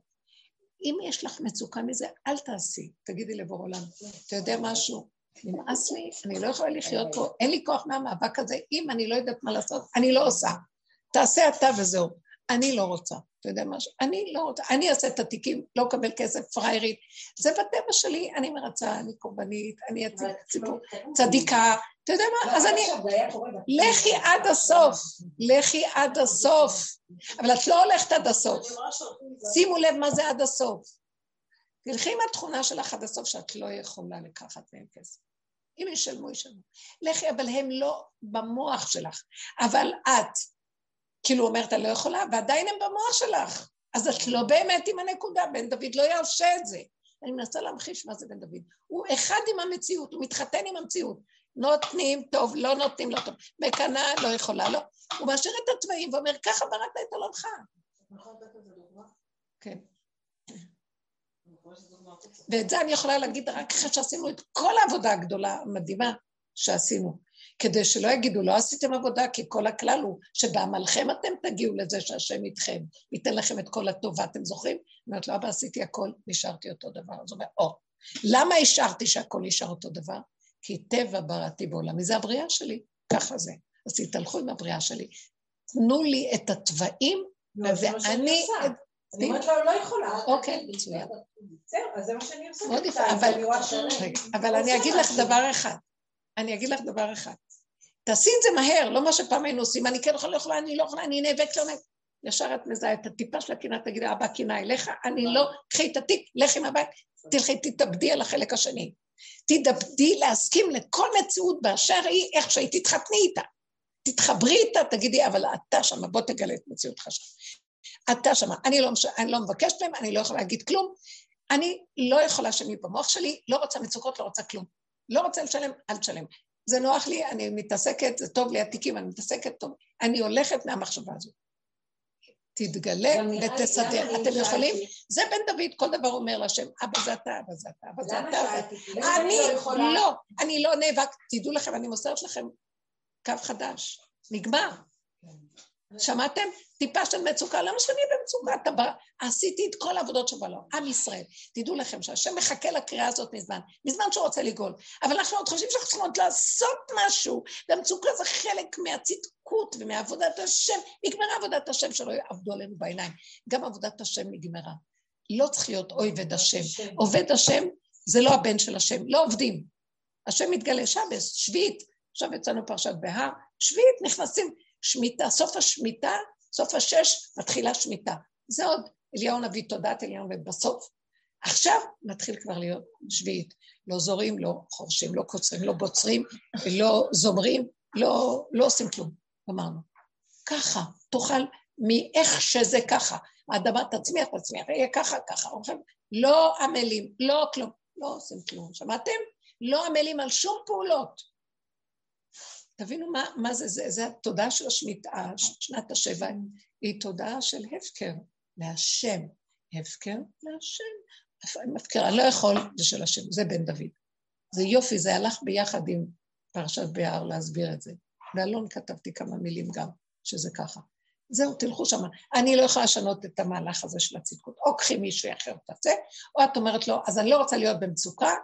אם יש לך מצוקה מזה, אל תעשי. תגידי לבור עולם, אתה יודע משהו? נמאס לי, אני לא יכולה לחיות פה, אין לי כוח מהמאבק הזה, אם אני לא יודעת מה לעשות, אני לא עושה. תעשה אתה וזהו. אני לא רוצה, אתה יודע משהו? אני לא רוצה, אני אעשה את התיקים, לא אקבל כסף, פריירית. זה בטבע שלי, אני מרצה, אני קורבנית, אני ציבור, צדיקה, אתה יודע מה? אז אני... לכי עד הסוף, לכי עד הסוף. אבל את לא הולכת עד הסוף. שימו לב מה זה עד הסוף. תלכי עם התכונה שלך עד הסוף שאת לא יכולה לקחת מהם כסף. אם ישלמו, ישלמו. לכי, אבל הם לא במוח שלך. אבל את, כאילו אומרת, אני לא יכולה, ועדיין הם במוח שלך. אז את לא באמת עם הנקודה, בן דוד לא ירשה את זה. אני מנסה להמחיש מה זה בן דוד. הוא אחד עם המציאות, הוא מתחתן עם המציאות. נותנים טוב, לא נותנים לא טוב. מקנאה לא יכולה, לא. הוא משאיר את התוואים ואומר, ככה בראת את עולמך. כן. ואת זה אני יכולה להגיד רק אחרי שעשינו את כל העבודה הגדולה, המדהימה שעשינו. כדי שלא יגידו, לא עשיתם עבודה, כי כל הכלל הוא שבעמלכם אתם תגיעו לזה שהשם איתכם, ייתן לכם את כל הטובה, אתם זוכרים? אומרת לו, אבא, עשיתי הכל, נשארתי אותו דבר. אז הוא אומר, או, למה השארתי שהכל נשאר אותו דבר? כי טבע בראתי בעולמי, זה הבריאה שלי, ככה זה. אז תתהלכו עם הבריאה שלי. תנו לי את התוואים, לא, ואני... אני אומרת לו, לא יכולה. אוקיי, מצוין. זהו, אז זה מה שאני עושה. אבל אני אגיד לך דבר אחד. אני אגיד לך דבר אחד. תעשי את זה מהר, לא מה שפעם היינו עושים, אני כן יכולה, לא יכולה, אני לא יכולה, אני נאבקת, לא נאבקת. ישר את מזהה את הטיפה של הקנאה, תגידי, אבא קנאה אליך, אני לא, קחי את התיק, לכי מהבית, תלכי, תתאבדי על החלק השני. תתאבדי להסכים לכל מציאות באשר היא, איך שהיא, תתחתני איתה. תתחברי איתה, תגידי, אבל אתה שמה, בוא תגלה את מציאותך שם. אתה שמה, אני לא, אני לא מבקשת מהם, אני לא יכולה להגיד כלום. אני לא יכולה שהם יהיו במוח שלי, לא רוצה מצוקות, לא רוצה כלום. לא רוצה לשלם, אל תשלם. זה נוח לי, אני מתעסקת, זה טוב לי התיקים, אני מתעסקת טוב. אני הולכת מהמחשבה הזאת. תתגלה ותסדר. אתם יכולים? זה בן דוד, כל דבר אומר להשם, אבא זה אתה, אבא זה אתה, אבא זה אתה. אני לא, אני לא נאבק. תדעו לכם, אני מוסרת לכם קו חדש. נגמר. שמעתם? טיפה של מצוקה, למה שאני במצוקה? אתה בא, עשיתי את כל העבודות שבעולם, עם ישראל. תדעו לכם שהשם מחכה לקריאה הזאת מזמן, מזמן שהוא רוצה לגאול. אבל אנחנו עוד חושבים שאנחנו צריכים עוד לעשות משהו, והמצוקה זה חלק מהצדקות ומעבודת השם. נגמרה עבודת השם שלא יעבדו עלינו בעיניים. גם עבודת השם נגמרה. לא צריך להיות עובד השם. עובד השם זה לא הבן של השם, לא עובדים. השם מתגלה שבס, שביעית. עכשיו יצאנו פרשת בהר, שביעית נכנסים. שמיטה, סוף השמיטה, סוף השש, מתחילה שמיטה. זה עוד אליהו הנביא, תודעת אליהו הנביא, בסוף. עכשיו מתחיל כבר להיות שביעית. לא זורים, לא חורשים, לא קוצרים, לא בוצרים, לא זומרים, לא, לא עושים כלום. אמרנו. ככה, תאכל מאיך שזה ככה. האדמה תצמיח, תצמיח, יהיה ככה, ככה. לא עמלים, לא כלום. לא עושים כלום. שמעתם? לא עמלים על שום פעולות. תבינו מה, מה זה, זה, זה התודעה של השמיטה, שנת השבע, היא תודעה של הפקר להשם. הפקר להשם. הפקר, אני לא יכול, זה של השם, זה בן דוד. זה יופי, זה הלך ביחד עם פרשת בהר להסביר את זה. באלון כתבתי כמה מילים גם, שזה ככה. זהו, תלכו שם. אני לא יכולה לשנות את המהלך הזה של הצדקות. או קחי מישהו אחר תעשה, או את אומרת לו, אז אני לא רוצה להיות במצוקה,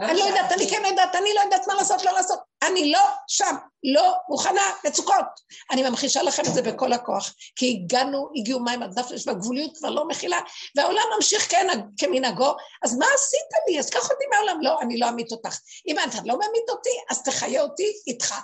אני לא יודעת, אני כן יודעת, אני לא יודעת מה לעשות, לא לעשות. אני לא שם, לא מוכנה, מצוקות. אני ממחישה לכם את זה בכל הכוח, כי הגענו, הגיעו מים עד נפש, והגבוליות כבר לא מכילה, והעולם ממשיך כמנהגו, אז מה עשית לי? אז קח אותי מהעולם. לא, אני לא אמית אותך. אם אתה לא ממית אותי, אז תחיה אותי איתך.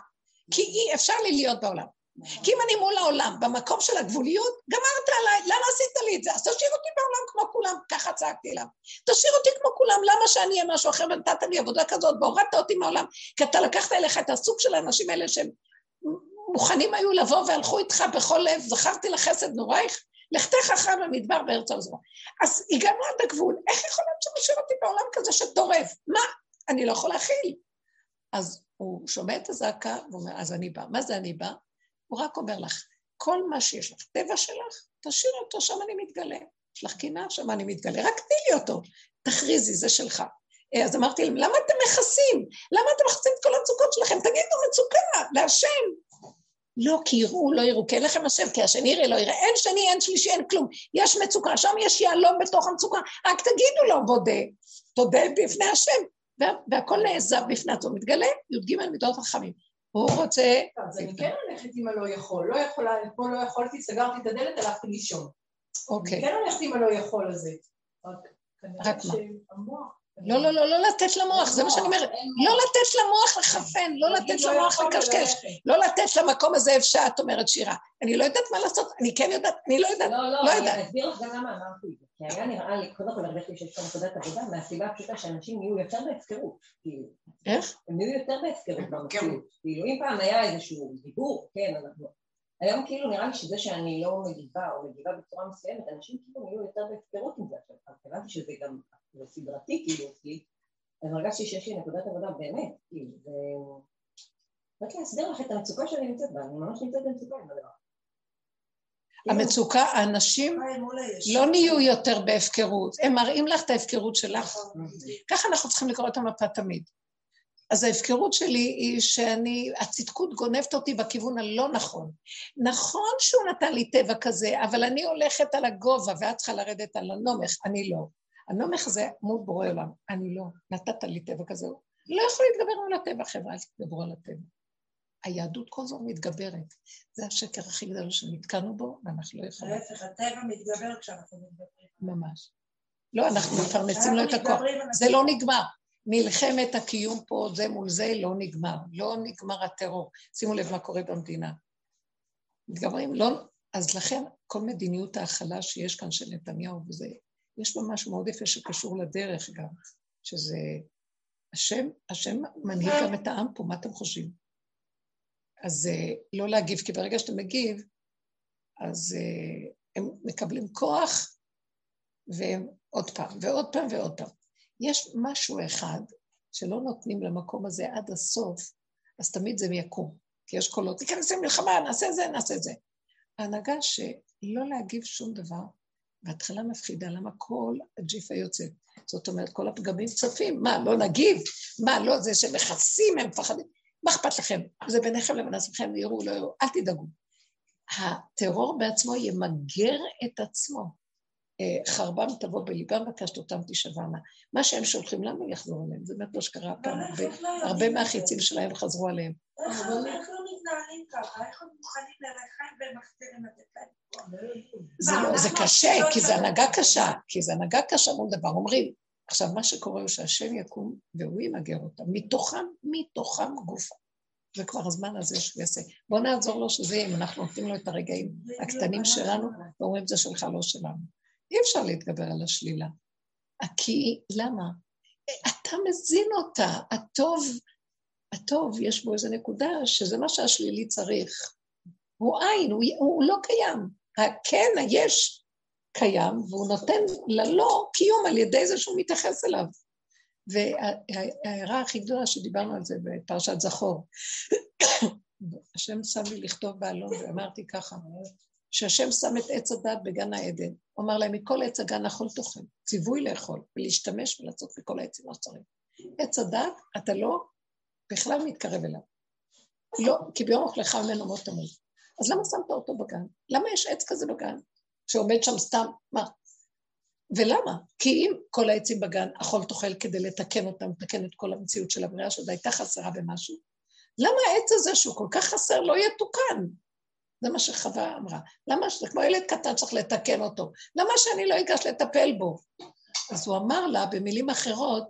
כי אי אפשר לי להיות בעולם. כי אם אני מול העולם, במקום של הגבוליות, גמרת עליי, למה עשית לי את זה? אז תשאיר אותי בעולם כמו כולם, ככה צעקתי אליו. תשאיר אותי כמו כולם, למה שאני אהיה משהו אחר ונתת לי עבודה כזאת והורדת אותי מהעולם? כי אתה לקחת אליך את הסוג של האנשים האלה שהם מוכנים היו לבוא והלכו איתך בכל לב, זכרתי לחסד נורייך, לכתך אחר במדבר בארץ עוזרו. אז הגענו עד הגבול, איך יכול להיות שמשאיר אותי בעולם כזה שטורף? מה? אני לא יכול להכיל. אז הוא שומע את הזעקה ואומר, אז אני בא. מה זה אני בא? הוא רק אומר לך, כל מה שיש לך, טבע שלך, תשאיר אותו, שם אני מתגלה. יש לך קינה, שם אני מתגלה, רק תני לי אותו, תכריזי, זה שלך. אה, אז אמרתי להם, למה אתם מכסים? למה אתם מכסים את כל המצוקות שלכם? תגידו מצוקה, להשם. לא, כי יראו, לא יראו, כי אין לכם השם, כי השני יראה, לא יראה. אין שני, אין שלישי, אין כלום. יש מצוקה, שם יש יהלום בתוך המצוקה, רק תגידו לו, בודה, תודה בפני השם. והכל נעזב בפני עצמו, מתגלה, י"ג מידות חכמים. הוא רוצה... אז אני כן הולכת עם הלא יכול. לא יכולה, אתמול לא יכולתי, סגרתי את הדלת, הלכתי לישון. אוקיי. אני כן הולכת עם הלא יכול הזה. רק מה? לא, לא, לא, לא לתת למוח, זה מה שאני אומרת. לא לתת למוח לחפן, לא לתת לא למוח לקשקש, לא לתת למקום הזה איפה שאת אומרת שירה. אני לא יודעת מה לעשות, אני כן יודעת, אני לא יודעת, לא, לא, לא יודעת. אני אסביר לך גם למה אמרתי את. כי היה נראה לי, קודם כל הרגשתי שיש פה נקודת עבודה, מהסיבה הפשוטה שאנשים יהיו יותר בהפקרות. כאילו. איך? הם יהיו יותר בהפקרות במציאות. כאילו, אם פעם היה איזשהו דיבור, כן, אנחנו... היום כאילו נראה לי שזה שאני לא מגיבה או מגיבה בצורה מסוימת, אנשים כאילו יהיו יותר בהפקרות עם זה. עכשיו, הבנתי שזה גם סדרתי כאילו אצלי, אז הרגשתי שיש לי נקודת עבודה באמת, כאילו, ו... רק להסביר לך את המצוקה שאני נמצאת בה, אני ממש נמצאת במצוקה עם הדבר. המצוקה, האנשים לא נהיו יותר בהפקרות, הם מראים לך את ההפקרות שלך. נכון. ככה אנחנו צריכים לקרוא את המפה תמיד. אז ההפקרות שלי היא שאני, הצדקות גונבת אותי בכיוון הלא נכון. נכון שהוא נתן לי טבע כזה, אבל אני הולכת על הגובה ואת צריכה לרדת על הנומך, אני לא. הנומך הזה מול בורא עולם, אני לא, נתת לי טבע כזה, לא יכול להתגבר על הטבע, חבר'ה, אל תתגברו על הטבע. היהדות כל הזמן מתגברת. זה השקר הכי גדול שנתקענו בו, ואנחנו לא יכולים. להפך, הטבע מתגבר כשאנחנו מתגברים. ממש. לא, אנחנו מפרנסים לו את הכוח. זה לא נגמר. מלחמת הקיום פה, זה מול זה, לא נגמר. לא נגמר הטרור. שימו לב מה קורה במדינה. מתגברים, לא... אז לכן, כל מדיניות ההכלה שיש כאן של נתניהו וזה, יש בה משהו מאוד יפה שקשור לדרך גם, שזה השם, השם מנהיג גם את העם פה, מה אתם חושבים? אז uh, לא להגיב, כי ברגע שאתה מגיב, אז uh, הם מקבלים כוח, והם עוד פעם, ועוד פעם ועוד פעם. יש משהו אחד שלא נותנים למקום הזה עד הסוף, אז תמיד זה יקום. כי יש קולות, תיכנס למלחמה, נעשה זה, נעשה זה. ההנהגה שלא להגיב שום דבר, בהתחלה מפחידה, למה כל הג'יפה יוצאת? זאת אומרת, כל הפגמים צפים, מה, לא נגיב? מה, לא, זה שמכסים, הם מפחדים. מה אכפת לכם? זה ביניכם לבין עצמכם, יראו, לא יראו, אל תדאגו. הטרור בעצמו ימגר את עצמו. אה, חרבם תבוא בליבם וקשתותם תשבענה. מה שהם שולחים לנו יחזור עליהם, זה באמת מה שקרה פעם, הרבה מהחיצים שלהם חזרו עליהם. איך לא מתנהלים ככה? איך הם מוכנים לרחם ומחזירים את זה לא, זה קשה, כי זה הנהגה קשה, כי זה הנהגה קשה מול דבר. אומרים, עכשיו, מה שקורה הוא שהשם יקום והוא ימגר אותם, מתוכם, מתוכם גופה. זה כבר הזמן הזה שהוא יעשה. בואו נעזור לו שזה יהיה, אם אנחנו נותנים לו את הרגעים הקטנים שלנו, ואומרים זה שלך, לא שלנו. אי אפשר להתגבר על השלילה. כי, למה? אתה מזין אותה, הטוב, הטוב, יש בו איזו נקודה שזה מה שהשלילי צריך. הוא עין, הוא, הוא לא קיים. הכן, היש, קיים, והוא נותן ללא קיום על ידי זה שהוא מתייחס אליו. וההערה הכי גדולה שדיברנו על זה בפרשת זכור, השם שם לי לכתוב באלון ואמרתי ככה, שהשם שם את עץ הדת בגן העדן. הוא אמר להם, מכל עץ הגן אכול תאכל, ציווי לאכול, ולהשתמש ולעשות מכל העצים מה. עץ הדת, אתה לא בכלל מתקרב אליו. לא, כי ביום אוכלך ממנו מות תמות. אז למה שמת אותו בגן? למה יש עץ כזה בגן, שעומד שם סתם, מה? ולמה? כי אם כל העצים בגן, אכול תאכל כדי לתקן אותם, לתקן את כל המציאות של הבריאה שעוד הייתה חסרה במשהו, למה העץ הזה שהוא כל כך חסר לא יתוקן? זה מה שחווה אמרה. למה, זה כמו ילד קטן צריך לתקן אותו. למה שאני לא אגש לטפל בו? אז הוא אמר לה, במילים אחרות,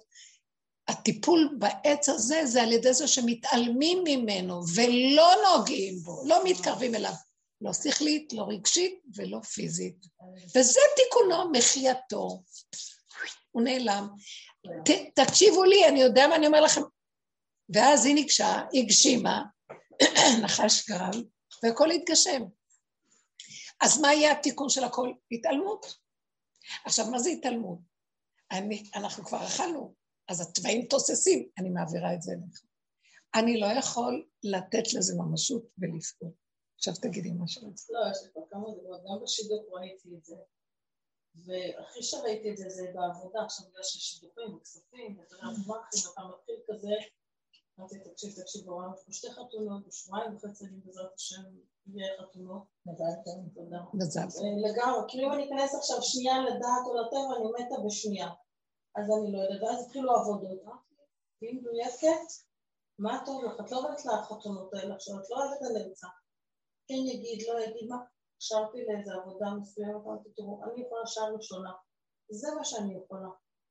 הטיפול בעץ הזה זה על ידי זה שמתעלמים ממנו ולא נוגעים בו, לא מתקרבים אליו. לא שכלית, לא רגשית ולא פיזית. וזה תיקונו, מחייתו. הוא נעלם. ת, תקשיבו לי, אני יודע מה אני אומר לכם. ואז היא ניגשה, הגשימה, נחש גרם, והכל יתגשם. אז מה יהיה התיקון של הכל? התעלמות. עכשיו, מה זה התעלמות? אני, אנחנו כבר אכלנו, אז התוואים תוססים, אני מעבירה את זה אליך. אני לא יכול לתת לזה ממשות ולפעול. עכשיו תגידי מה שרצית. לא, יש לי כבר כמה דקות, גם בשידוך ראיתי את זה. והכי שראיתי את זה זה בעבודה, עכשיו בגלל ששידוכים וכספים, ואתה יודע, אתה מתחיל כזה, אמרתי, תקשיב, תקשיב, בעולם יש פה שתי חתונות, בשבועיים וחצי אני בעזרת השם יהיה חתונות. מזל טוב. מזל. אה, לגמרי, כאילו אם אני אכנס עכשיו שנייה לדעת או לטבע, אני מתה בשנייה. אז אני לא יודעת, ואז התחילו עבודות. תהיי מדויקת, מה טוב לך? את לא עובדת לחתונות האלה עכשיו, את לא אוהבת הנמצא. כן יגיד, לא יגיד, מה? הקשרתי לאיזה עבודה מסוימת, אמרתי, תראו, אני יכולה שעה ראשונה. זה מה שאני יכולה.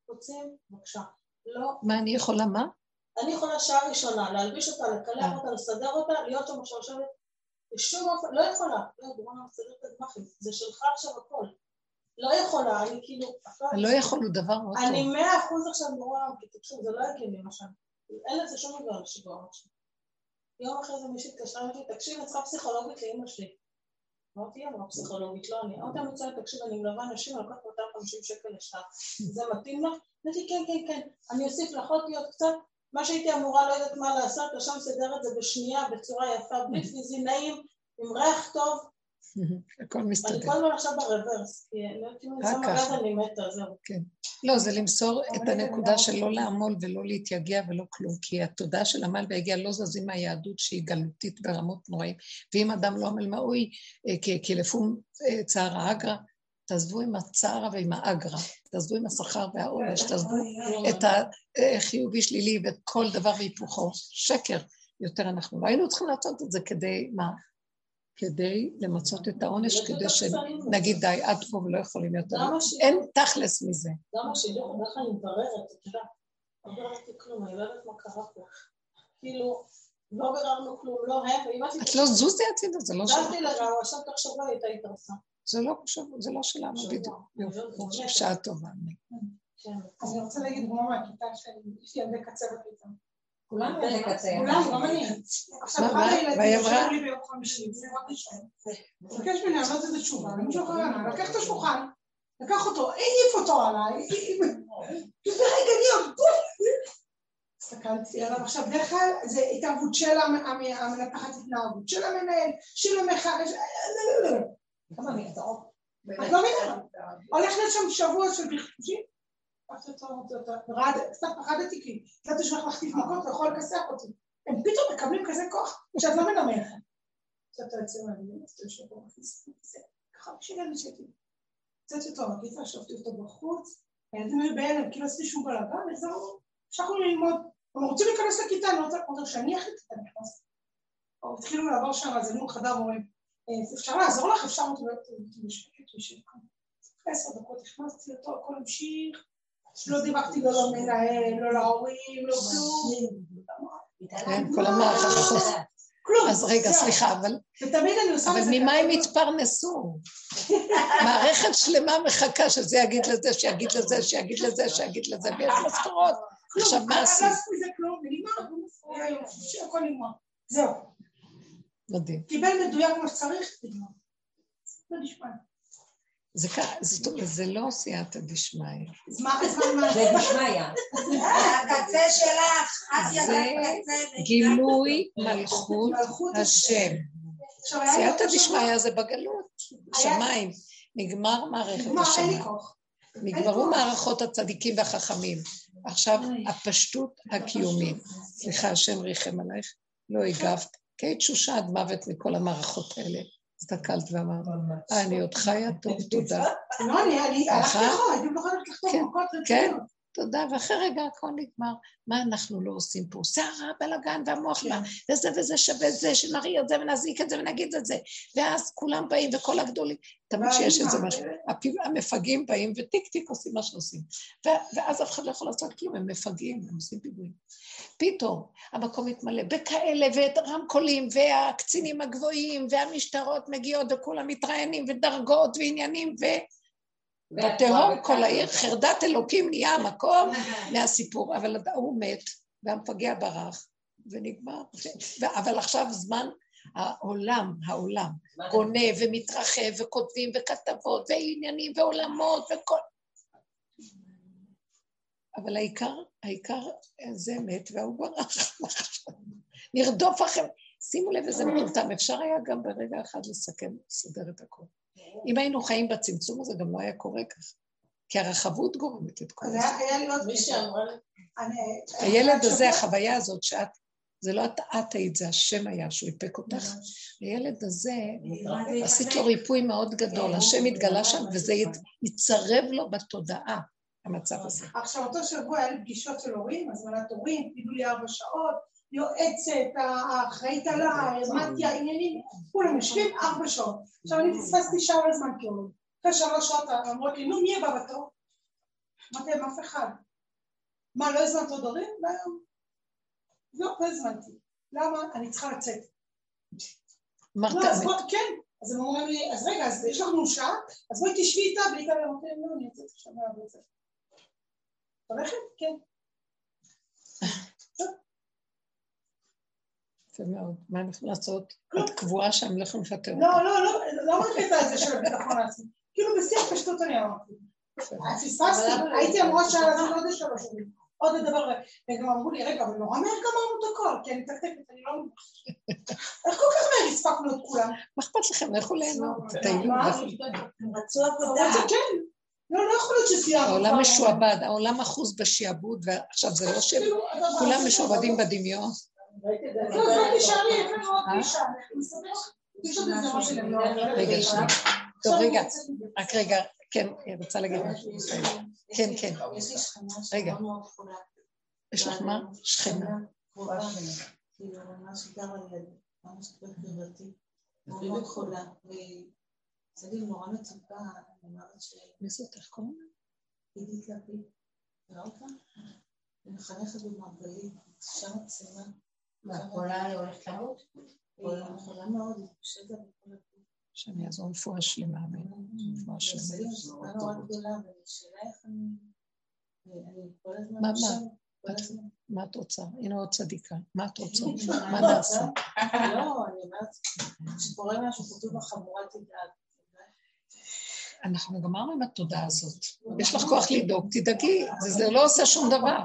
רוצים? בבקשה. לא. מה אני יכולה מה? אני יכולה שעה ראשונה להלביש אותה, לקלח אה. אותה, לסדר אותה, להיות שם לשבת, בשום אופן, לא יכולה, לא, בוא'נה, מסדר את הגמחים, זה שלך עכשיו הכל. לא יכולה, אני כאילו... לא יכול הוא דבר מאוד טוב. אני מאה אחוז עכשיו נורא, כי תקשיב, זה לא הגיוני מה שאני... אין לזה שום דבר לשיגעון עכשיו. יום אחרי זה מישהי התקשרה ואמרתי, תקשיב, אני צריכה פסיכולוגית לאמא שלי. אמרתי, אמרה פסיכולוגית, לא אני. אמרתי, אני רוצה, תקשיב, אני מלווה אנשים, אני לוקחת 250 שקל לשעה. זה מתאים לך? אמרתי, כן, כן, כן. אני אוסיף לך עוד קצת, מה שהייתי אמורה לא יודעת מה לעשות, השם סידר את זה בשנייה, בצורה יפה, בלי פיזי נעים, עם ריח טוב. הכל מסתדר. אני כל הזמן עכשיו ברוורס, כי אני לא יודעת אם אני שמה אני מתה, זהו. כן. לא, זה למסור את הנקודה של לא לעמול ולא להתייגע ולא כלום, כי התודעה של עמל והגיע לא זזים מהיהדות שהיא גלותית ברמות נוראים, ואם אדם לא עמל מאוי, אה, כי לפום אה, צער האגרא, תעזבו עם הצער ועם האגרה, תעזבו עם השכר והעונש, תעזבו את החיובי שלילי ואת כל דבר והיפוכו. שקר. יותר אנחנו לא היינו צריכים לעשות את זה כדי, מה? כדי למצות את העונש, כדי שנגיד די, עד פה ולא יכולים יותר. אין תכלס מזה. גם השידור, איך אני מבררת, את יודעת, לא ביררתי כלום, אני לא יודעת מה קרה פה. כאילו, לא ביררנו כלום, לא הם, את לא זוזי הצידה, זה לא שלך. דלתי לרע, עכשיו תוך שבוע הייתה התרסה. זה לא קשור, זה לא שלנו בדיוק. בשעה טובה. כן. אז אני רוצה להגיד דוגמה מהכיתה שלי, יש לי ילדי קצה בכיתה. כולנו קצה. כולנו, גם אני. עכשיו, אחד הילדים שאומרים לי ביום חמישי, זה רק ראשון. מבקש ממני לענות את התשובה, אני משהו אחר, אני לקח את השולחן, לקח אותו, העיף אותו עליי, ברגע אני הסתכלתי עליו עכשיו, בדרך כלל זה התערבות של המנתחת התנהגות, של המנהל, של מרדאות. את לא מבינה. הולך להיות שם שבוע של בכתושים. קצת פחדתי כי קצת יש לך להחטיף מכות ויכול לכסח אותי. הם פתאום מקבלים כזה כוח שאת לא מנמרת. קצת יוצא מהדיון, אז אתה יושב פה זה, ככה בשביל שהייתי. יצאתי אותו מהכיתה, ישבתי אותו בחוץ, הילדים היו בהלם, כאילו עשיתי שום בלאגן, החזרנו, המשכנו ללמוד. הם רוצים להיכנס לכיתה, אני רוצה עוד שאני אחליט את הנכנס. או התחילו לעבור שם, אז אני חדר ואומרים, אפשר לעזור לך, אפשר אותי בשקט, ושקט. עשר דקות אותו, הכל המשיך, לא דיברתי לא למנהל, לא להורים, לא כלום. כן, כל המערכת. כלום. אז רגע, סליחה, אבל... ותמיד אני עושה אבל ממה הם התפרנסו? מערכת שלמה מחכה שזה יגיד לזה, שיגיד לזה, שיגיד לזה, שיגיד לזה, ויש משכורות. עכשיו, מה עשית? לא עשו מזה כלום, ונגמר, הכל נגמר. זהו. מדהים. קיבל מדויק כמו שצריך, נגמר. לא נשמע. זה ככה, זאת אומרת, זה לא סייעתא דשמיא. אז מה, זה דשמיא. הקצה שלך, את זה ידעת קצה. גילוי מלכות השם. סייעתא דשמיא זה בגלות, שמיים. נגמר מערכת השמיים. נגמרו מערכות הצדיקים והחכמים. עכשיו, הפשטות הקיומית. סליחה, השם ריחם עלייך, לא הגבת, כי היית תשושה עד מוות מכל המערכות האלה. הסתכלת ואמרת, אני עוד חיה טוב, תודה. לא, אני, אני, הלכתי. אחורה, הייתי בוחרת לכתוב כן, מכות כן. תודה, ואחרי רגע הכל נגמר. מה אנחנו לא עושים פה? סערה, בלאגן והמוח, מה, וזה וזה שווה זה, שנריע את זה ונזעיק את זה ונגיד את זה. ואז כולם באים וכל הגדולים, תמיד שיש איזה משהו. המפגעים באים וטיק טיק עושים מה שעושים. ואז אף אחד לא יכול לעשות כלום, הם מפגעים, הם עושים פיגועים. פתאום המקום מתמלא בכאלה ורמקולים והקצינים הגבוהים והמשטרות מגיעות וכולם מתראיינים ודרגות ועניינים ו... בתהום כל העיר, חרדת אלוקים נהיה המקום מהסיפור, אבל הוא מת והמפגע ברח ונגמר. אבל עכשיו זמן העולם, העולם, בונה ומתרחב וכותבים וכתבות ועניינים ועולמות וכל... אבל העיקר, העיקר זה מת והוא ברח. נרדוף אחרי... שימו לב איזה מטומטם, אפשר היה גם ברגע אחד לסכם, לסדר את הכול. אם היינו חיים בצמצום הזה, גם לא היה קורה ככה. כי הרחבות גורמת את כל אז זה. היה היה לי עוד מי שאמרה לי, אני- הילד הזה, החוויה הזאת שאת, זה לא את, את היית, זה השם היה שהוא איפק אותך. הילד הזה, עשית לו ריפוי מאוד גדול, השם התגלה שם וזה ית- יצרב לו בתודעה, המצב הזה. עכשיו, אותו שבוע היה לי פגישות של הורים, הזמנת הורים, פינו לי ארבע שעות, יועצת, האחראית עליי, הזמנתי העניינים, כולם יושבים ארבע שעות. עכשיו, אני פספסתי שעה על הזמן כהורים. אחרי שלוש שעות אמרות לי, נו, מי הבא בתור? אמרתי להם, אף אחד. מה, לא הזמנת עוד הורים? לא. לא, לא הזמנתי. למה? אני צריכה לצאת. אמרת, לא, כן. אז הם אומרים לי, אז רגע, אז יש לנו שעה, אז בואי תשבי איתה, והיא כאלה, אמרתי להם, לא, אני יוצאת עכשיו מהבית. הולכת? כן. יפה מאוד, מה אנחנו לעשות? את קבועה שם, לא יכולים לפטר אותך. לא, לא, לא, לא בקטע הזה של הביטחון העצמי. כאילו בשיא הפשטות אני אמרתי. פספסתי, הייתי אמורה שעה לזה עוד שלוש שנים. עוד דבר, וגם אמרו לי, רגע, אבל נורא מהר גמרנו את הכל, כי אני מתקתקת, אני לא... איך כל כך מהר הספקנו את כולם? מה אכפת לכם? לכו ליהנות? לכו. הם רצו עבודה. כן. לא, לא יכול להיות שסיימנו. העולם. משועבד, העולם אחוז בשעבוד, ועכשיו זה לא שהם כאילו, כולם משועבדים בדמיון. לא, זה פגישה. מסתבר, יש עוד איזה משהו למנוע. רגע, שנייה. טוב, רגע, רק רגע, כן, רוצה להגיד משהו. כן, כן. יש לי שכנה רגע. שמאוד מאוד חולה. יש לך מה? שכנה. כאילו, ממש גרה ליד, ממש חברתי. מאוד מאוד חולה. וזה לי נורא מצוקה, אני אומרת ש... מי זאת? איך קוראים לה? עידית לפיד. אותה? היא מחנכת במרגלית, אישה מקסימה. מה, חולה הולכת למות? חולה מאוד. שאני אעזור רפואה שלמה, אמן. רפואה שלמה. הזמן... מה, מה? מה את רוצה? הנה עוד צדיקה. מה את רוצה? מה נעשה? לא, אני אומרת, כשקורה משהו כתוב בחבורה תדאג. אנחנו גמרנו עם התודעה הזאת. יש לך כוח לדאוג, תדאגי, זה- לא עושה שום דבר.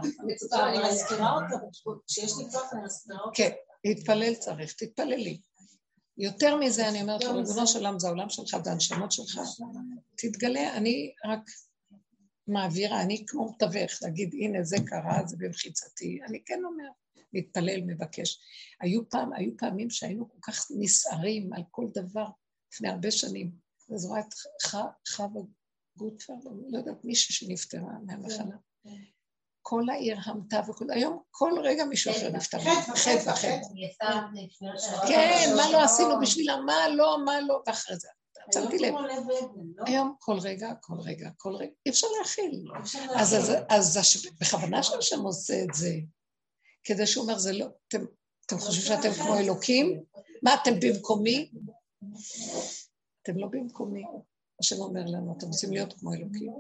אני מזכירה אותו, כשיש לי כוח אני מזכירה אותו. כן, להתפלל צריך, תתפללי. יותר מזה, אני אומרת, ריבונו של עולם, זה העולם שלך, זה הנשמות שלך. תתגלה, אני רק מעבירה, אני כמו מתווך, להגיד, הנה, זה קרה, זה במחיצתי. אני כן אומר, מתפלל, מבקש. היו, פעם, היו פעמים שהיינו כל כך נסערים על כל דבר לפני הרבה שנים. אז רואה את חווה גוטפר, לא יודעת, מישהי שנפטרה מהמחלה. כל העיר המתה וכל... היום כל רגע מישהו אחר נפטר. חטא וחטא. כן, מה לא עשינו בשבילה, מה לא, מה לא, ואחרי זה. שמתי לב. לא? היום כל רגע, כל רגע, כל רגע, אי אפשר להכיל. אז בכוונה שהשם עושה את זה, כדי שהוא אומר, זה לא, אתם חושבים שאתם כמו אלוקים? מה, אתם במקומי? אתם לא במקומי. השם אומר לנו, אתם רוצים להיות כמו אלוקים?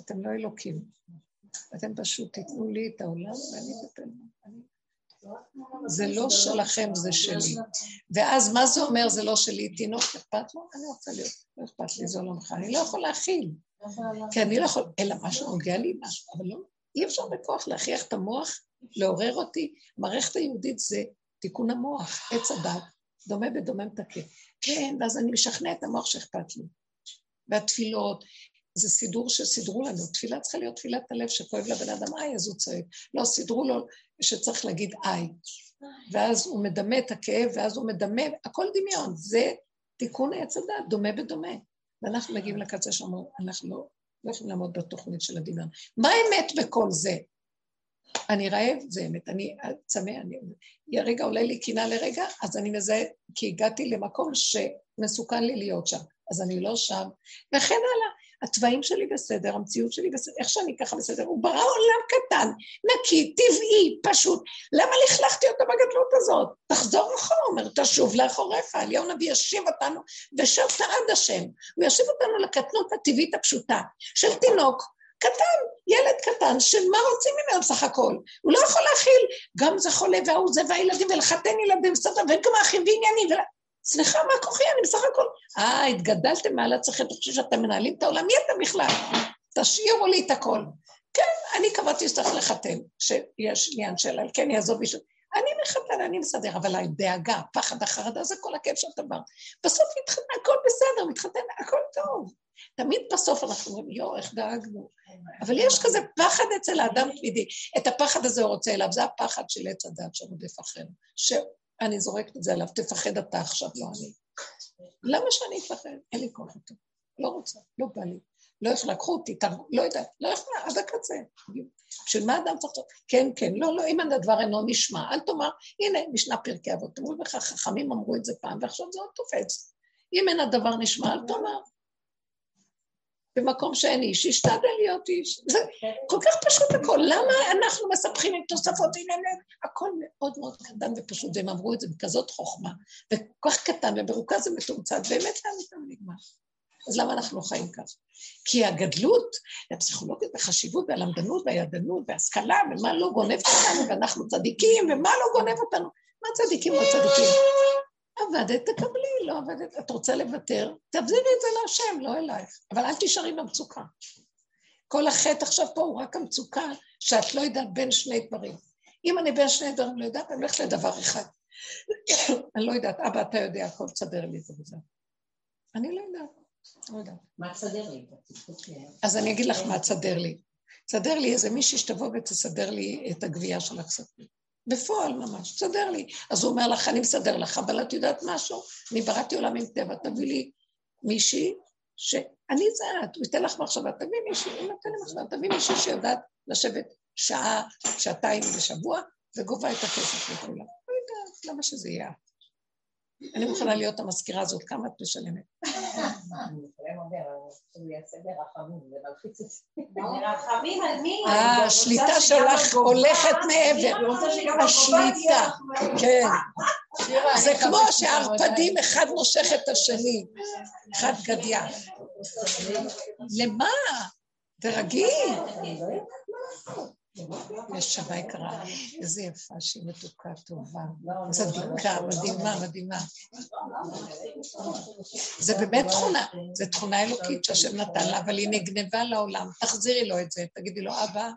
אתם לא אלוקים. אתם פשוט תיתנו לי את העולם ואני אטפל זה לא שלכם, זה שלי. ואז מה זה אומר, זה לא שלי? תינוק אכפת לו? אני רוצה להיות, לא אכפת לי, זה עולמך. אני לא יכול להכיל. כי אני לא יכול, אלא משהו נוגע לי משהו, אבל לא, אי אפשר בכוח להכריח את המוח, לעורר אותי. המערכת היהודית זה תיקון המוח, עץ הדת, דומה בדומה מתקן. כן, ואז אני משכנע את המוח שאכפת לי. והתפילות, זה סידור שסידרו לנו. תפילה צריכה להיות תפילת הלב שכואב לבן אדם, איי, אז הוא צועק. לא, סידרו לו שצריך להגיד איי. ואז הוא מדמה את הכאב, ואז הוא מדמה, הכל דמיון. זה תיקון עץ הדת, דומה בדומה. ואנחנו מגיעים לקצה שאמרו, אנחנו לא, לא יכולים לעמוד בתוכנית של הדמיון. מה האמת בכל זה? אני רעב, זה אמת. אני צמא, אני... רגע עולה לי קינה לרגע, אז אני מזהה, כי הגעתי למקום שמסוכן לי להיות שם. אז אני לא שם, וכן הלאה. התוואים שלי בסדר, המציאות שלי בסדר, איך שאני ככה בסדר, הוא ברא עולם קטן, נקי, טבעי, פשוט. למה לכלכתי אותו בגדלות הזאת? תחזור אחורה, תשוב לאחוריך, אליהו הנביא ישיב אותנו, ושבת עד השם. הוא ישיב אותנו לקטנות הטבעית הפשוטה של תינוק קטן, ילד קטן, שמה רוצים ממנו בסך הכל? הוא לא יכול להכיל, גם זה חולה והוא זה והילדים, ולחתן ילדים, וגם האחים ועניינים, סליחה, מה כוחי? אני בסך הכל... אה, התגדלתם מעל הצריכים, אתה חושב שאתם מנהלים את העולם? מי אתם בכלל? תשאירו לי את הכל. כן, אני קבעתי שצריך לחתן, שיש עניין של על כן יעזוב מישהו. אני מחתן, אני מסדר, אבל הדאגה, הפחד, החרדה, זה כל הכיף של דבר. בסוף מתחתן, הכל בסדר, מתחתן, הכל טוב. תמיד בסוף אנחנו אומרים, יואו, איך דאגנו. אבל יש כזה פחד אצל האדם תמידי. את הפחד הזה הוא רוצה אליו, זה הפחד של עץ הדת שרודף אחרינו. אני זורקת את זה עליו, תפחד אתה עכשיו, לא אני. למה שאני אפחד? אין לי כוח איתו. לא רוצה, לא בא לי. לא יכולה, קחו אותי, לא יודעת, לא יכולה, עד הקצה. בשביל מה אדם צריך... כן, כן, לא, לא, אם הדבר אינו נשמע, אל תאמר, הנה, משנה פרקי אבות, אמרו לך, חכמים אמרו את זה פעם, ועכשיו זה עוד תופץ. אם אין הדבר נשמע, אל תאמר. במקום שאין איש, ישתדל להיות איש. זה כל כך פשוט הכל. למה אנחנו מספחים עם תוספות עניינים? הכל מאוד מאוד קטן ופשוט, והם אמרו את זה בכזאת חוכמה, וכל כך קטן ומרוכז ומתומצת, באמת לאן איתם נגמר. אז למה אנחנו חיים כך? כי הגדלות, והפסיכולוגיה, והחשיבות, והלמדנות, והידענות, וההשכלה, ומה לא גונב אותנו, ואנחנו צדיקים, ומה לא גונב אותנו. מה צדיקים או צדיקים? עבדת, תקבלי, לא עבדת. את רוצה לוותר? תחזירי את זה להשם, לא אלייך. אבל אל תישארי במצוקה. כל החטא עכשיו פה הוא רק המצוקה שאת לא יודעת בין שני דברים. אם אני בין שני דברים לא יודעת, אני הולכת לדבר אחד. אני לא יודעת, אבא, אתה יודע, הכל תסדר לי את זה וזה. אני לא יודעת, לא יודעת. מה תסדר לי? אז אני אגיד לך מה תסדר לי. תסדר לי איזה מישהי שתבוא ותסדר לי את הגבייה של הכספים. בפועל ממש, תסדר לי. אז הוא אומר לך, אני מסדר לך, אבל את יודעת משהו? אני בראתי עולם עם טבע, תביא לי מישהי שאני זה את, הוא ייתן לך מחשבה, תביא מישהי, הוא נותן לי מחשבה, תביא מישהי שיודעת לשבת שעה, שעתיים בשבוע, וגובה את הכסף לכולם. לא יודעת, למה שזה יהיה את? אני מוכנה להיות המזכירה הזאת, כמה את משלמת? ברחמים על מי? אה, השליטה שלך הולכת מעבר. השליטה, כן. זה כמו שהערפדים אחד מושך את השני, אחד גדיה. למה? תרגי. נשמה יקרה, איזה יפה שהיא מתוקה, טובה, צדיקה, מדהימה, מדהימה. זה באמת תכונה, זו תכונה אלוקית שהשם נתן לה, אבל היא נגנבה לעולם. תחזירי לו את זה, תגידי לו, אבא,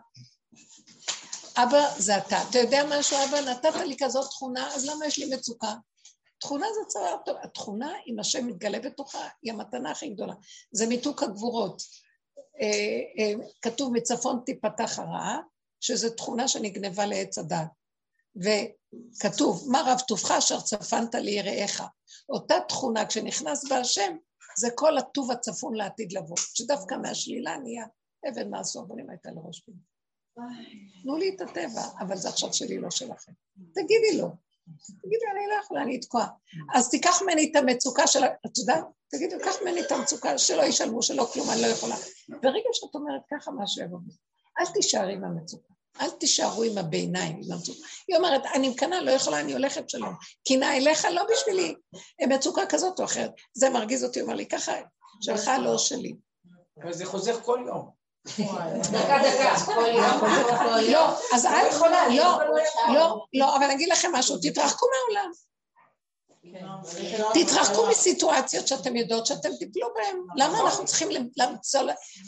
אבא זה אתה. אתה יודע משהו, אבא? נתת לי כזאת תכונה, אז למה יש לי מצוקה? תכונה זה צרה טובה. התכונה, אם השם מתגלה בתוכה, היא המתנה הכי גדולה. זה מיתוק הגבורות. אה, אה, כתוב מצפון תיפתח הרעה, שזו תכונה שנגנבה לעץ הדת. וכתוב, מה רב טובך אשר צפנת ליראיך. אותה תכונה, כשנכנס בה השם, זה כל הטוב הצפון לעתיד לבוא, שדווקא מהשלילה נהיה אבן מעשו אבנים הייתה לראש פינה. תנו לי את הטבע, אבל זה עכשיו שלי, לא שלכם. תגידי לו. תגידי, אני לא יכולה, אני אתקוע. אז תיקח ממני את המצוקה של... את יודעת? תגידי, קח ממני את המצוקה, שלא ישלמו, שלא כלום, אני לא יכולה. ברגע שאת אומרת ככה, משהו יבוא. אל תישארי עם המצוקה. אל תישארו עם הביניים, עם המצוקה. היא אומרת, אני מקנאה, לא יכולה, אני הולכת שלום. קנאה אליך, לא בשבילי. מצוקה כזאת או אחרת. זה מרגיז אותי, אומר לי, ככה, שלך לא שלי. אבל זה חוזר כל יום. דקה, דקה, כל יום, כל יום. לא, אז אל... לא, לא, לא, אבל אני אגיד לכם משהו, תתרחקו מהעולם. תתרחקו מסיטואציות שאתם יודעות שאתם תיפלו בהן. למה אנחנו צריכים למצוא...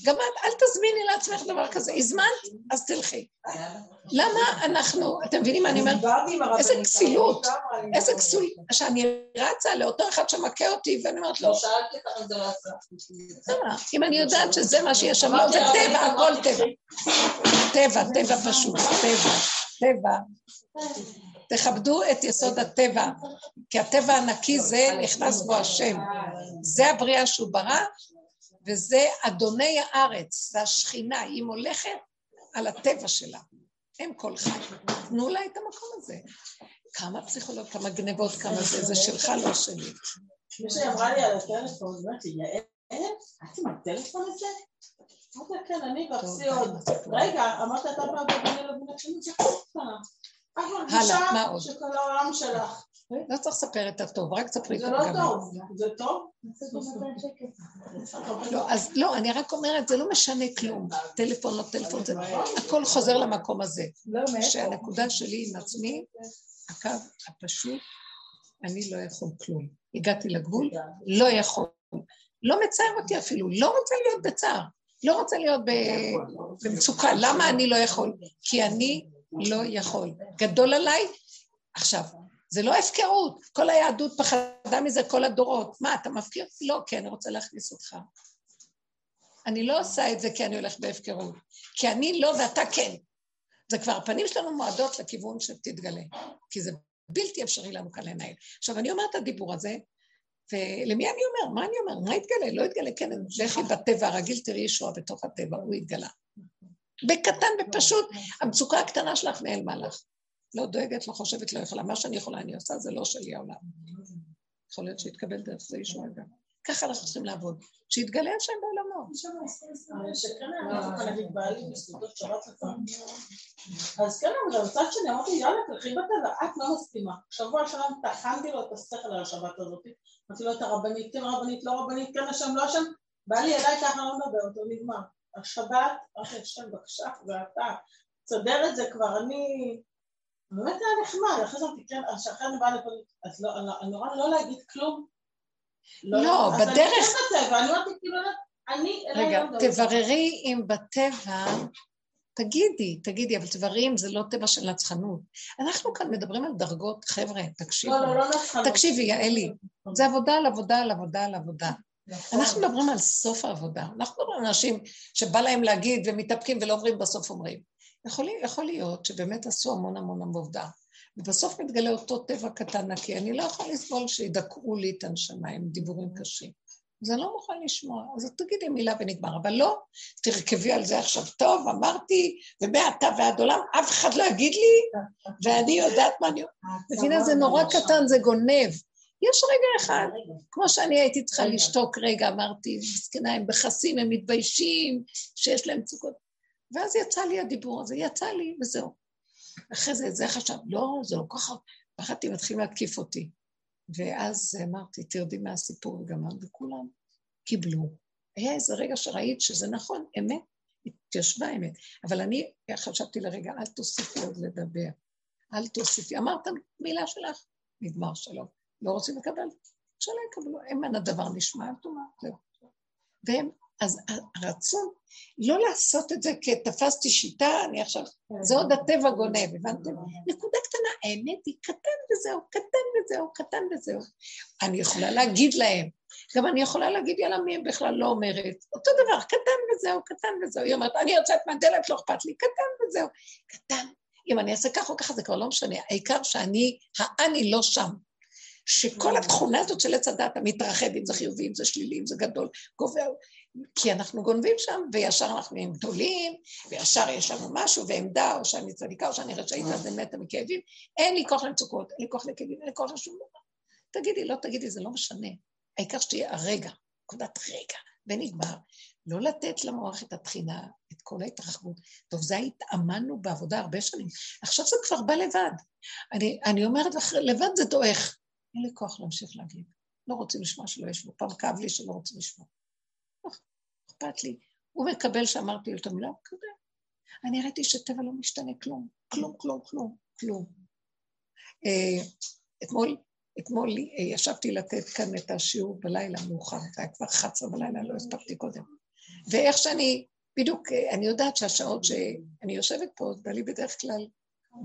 גם אל תזמיני לעצמך דבר כזה. הזמנת? אז תלכי. למה אנחנו... אתם מבינים מה אני אומרת? איזה כסילות. איזה כסילות. שאני רצה לאותו אחד שמכה אותי, ואני אומרת לו... למה? אם אני יודעת שזה מה שיש שם, לא, זה טבע, הכל טבע. טבע, טבע פשוט, טבע, טבע. תכבדו את יסוד הטבע, כי הטבע הנקי זה נכנס בו השם. זה הבריאה שהוא ברא, וזה אדוני הארץ, זה השכינה, היא מולכת על הטבע שלה. הם כל חי. תנו לה את המקום הזה. כמה פסיכולוג, כמה גנבות, כמה זה, זה שלך, לא שלי. מישהי אמרה לי על הטלפון, אמרתי, יעל, את עם הטלפון הזה? אמרתי, כן, אני ואפסי עוד. רגע, אמרת, אתה בא בבני לבני שלי, זה. הלאה, מה עוד? שכל העולם שלך. לא צריך לספר את הטוב, רק תספרי את זה לא. טוב, זה טוב? לא, אז לא, אני רק אומרת, זה לא משנה כלום. טלפון, לא טלפון, זה... הכל חוזר למקום הזה. שהנקודה שלי עם עצמי, הקו הפשוט, אני לא יכול כלום. הגעתי לגבול, לא יכול. לא מצער אותי אפילו, לא רוצה להיות בצער. לא רוצה להיות במצוקה. למה אני לא יכול? כי אני לא יכול. גדול עליי. עכשיו, זה לא הפקרות. כל היהדות פחדה מזה כל הדורות. מה, אתה מפקיר? לא, כי אני רוצה להכניס אותך. אני לא עושה את זה כי אני הולך בהפקרות. כי אני לא ואתה כן. זה כבר, הפנים שלנו מועדות לכיוון שתתגלה. כי זה בלתי אפשרי לנו כאן לנהל. עכשיו, אני אומרת את הדיבור הזה, ולמי אני אומר? מה אני אומר? מה יתגלה? לא יתגלה, כן, לכי בטבע הרגיל, תראי ישוע בתוך הטבע, הוא יתגלה. בקטן ופשוט, המצוקה הקטנה שלך נעלמה לך. לא דואגת, לא חושבת, לא יכולה. מה שאני יכולה אני עושה, זה לא שלי העולם. יכול להיות שיתקבל דרך זה ישוע גם. ככה אנחנו צריכים לעבוד. שיתגלה השם בעולמו. אז כן, אבל מצד שני אמרתי, יאללה, תלכי בטבע, את לא מסכימה. שבוע שלם טחנתי לו את השכל על השבת הזאת. אמרתי לו, אתה רבנית, כן רבנית, לא רבנית, כן השם, לא השם. בא לי אליי ככה, לא מדבר אותו, נגמר. השבת, אחי השם, בבקשה, ואתה. תסדר את זה כבר, אני... באמת היה נחמד, אחרי זה כן, שאחרי אני באה לפה, אז לא, אני נורא לא להגיד כלום. לא, אז בדרך- אני כן בטבע, אני אומרת, כאילו, אני... רגע, לא מדבר. תבררי אם בטבע, תגידי, תגידי, אבל תבררי אם זה לא טבע של נצחנות. אנחנו כאן מדברים על דרגות, חבר'ה, תקשיבו. לא, לא, לא נצחנות. תקשיבי, יעלי, זה עבודה על עבודה על עבודה על עבודה. נכון. אנחנו מדברים על סוף העבודה. אנחנו מדברים על אנשים שבא להם להגיד ומתאפקים ולא אומרים, בסוף אומרים. יכול, יכול להיות שבאמת עשו המון המון עבודה, ובסוף מתגלה אותו טבע קטן נקי. אני לא יכולה לסבול שידכאו לי את הנשמה עם דיבורים קשים. אז אני לא מוכן לשמוע, אז תגידי מילה ונגמר. אבל לא, תרכבי על זה עכשיו, טוב, אמרתי, ומעתה ועד עולם, אף אחד לא יגיד לי, ואני יודעת מה אני... מבינה, זה נורא קטן, זה גונב. יש רגע אחד, כמו שאני הייתי צריכה לשתוק רגע, אמרתי, מסכנה, הם מכסים, הם מתביישים, שיש להם מצוקות. ואז יצא לי הדיבור הזה, יצא לי, וזהו. אחרי זה, זה חשב, לא, זה לא ככה, פחדתי, מתחילים להתקיף אותי. ואז אמרתי, תרדי מהסיפור וגמר, וכולם קיבלו. היה איזה רגע שראית שזה נכון, אמת, התיישבה אמת. אבל אני חשבתי לרגע, אל תוסיפי עוד לדבר. אל תוסיפי. אמרת מילה שלך, נגמר שלום. לא רוצים לקבל, שלא יקבלו. אם אין הדבר נשמע, תאמר, זהו. והם, אז הרצון לא לעשות את זה כתפסתי שיטה, אני עכשיו, זה עוד הטבע גונב, הבנתם? נקודה קטנה, האמת היא קטן וזהו, קטן וזהו, קטן וזהו. אני יכולה להגיד להם, גם אני יכולה להגיד, יאללה, מי בכלל לא אומרת, אותו דבר, קטן וזהו, קטן וזהו. היא אומרת, אני יוצאת מהדלת, לא אכפת לי, קטן וזהו. קטן, אם אני אעשה ככה או ככה, זה כבר לא משנה. העיקר שאני, האני לא שם. שכל התכונה הזאת של עץ הדת המתרחב, אם זה חיובי, אם זה שלילי, אם זה גדול, גובר, כי אנחנו גונבים שם, וישר אנחנו נהיים גדולים, וישר יש לנו משהו, ועמדה, או שאני צדיקה, או שאני רשאית, אז אני מתה מכאבים. אין לי כוח למצוקות, אין לי כוח לכאבים, אין לי כוח לשום דבר. תגידי, לא תגידי, זה לא משנה. העיקר שתהיה הרגע, נקודת רגע, ונגמר. לא לתת למוח את התחינה, את כל ההתרחבות. טוב, זה התאמנו בעבודה הרבה שנים. עכשיו זה כבר בא לבד. אני, אני אומרת לך, לבד זה דועך. אין לי כוח להמשיך להגיד. לא רוצים לשמוע שלא ישמעו. פעם כאב לי שלא רוצים לשמוע. אכפת לי. הוא מקבל שאמרתי לו את המילה, הוא מקבל. אני ראיתי שטבע לא משתנה כלום. כלום, כלום, כלום, כלום. אה, אתמול אתמול אה, ישבתי לתת כאן את השיעור בלילה מאוחר, זה היה כבר 11 בלילה, לא הספקתי קודם. ואיך שאני, בדיוק, אה, אני יודעת שהשעות שאני יושבת פה, זה לי בדרך כלל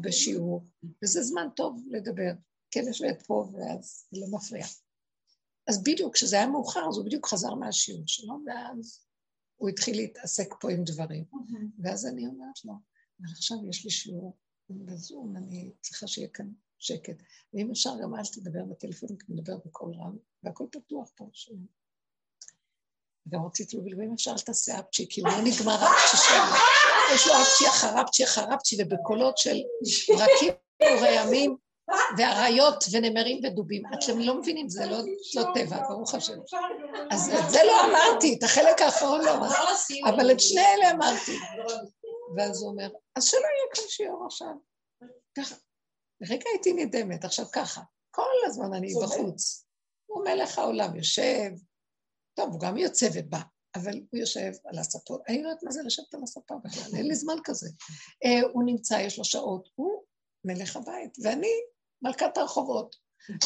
בשיעור, וזה זמן טוב לדבר. כן, יושבת פה, ואז זה לא מפריע. אז בדיוק, כשזה היה מאוחר, אז הוא בדיוק חזר מהשיעור שלו, ואז הוא התחיל להתעסק פה עם דברים. ואז אני אומרת לו, אבל עכשיו יש לי שיעור בזום, אני צריכה שיהיה כאן שקט. ואם אפשר, גם אל תדבר בטלפון, כי מדבר בקול רם, והכל פתוח פה. גם רציתי להגיד, ואם אפשר, אל תעשה אפצ'י, כי לא נגמר אפצ'י שלנו. יש לו אפצ'י אחר אפצ'י אחר אפצ'י, ובקולות של ברקים ורעמים, ואריות ונמרים ודובים. אתם לא מבינים, זה לא, לא טבע, ברוך השם. אז את זה לא אמרתי, את החלק האחרון לא אמרתי, אבל את שני אלה אמרתי. ואז הוא אומר, אז שלא יהיה כאן שיעור עכשיו. ככה. לרגע הייתי נדהמת, עכשיו ככה, כל הזמן אני בחוץ. הוא מלך העולם, יושב, טוב, הוא גם יוצא ובא, אבל הוא יושב על הספות. אני לא יודעת מה זה לשבת על הספה בכלל, אין לי זמן כזה. אה, הוא נמצא, יש לו שעות, הוא מלך הבית, ואני מלכת הרחובות.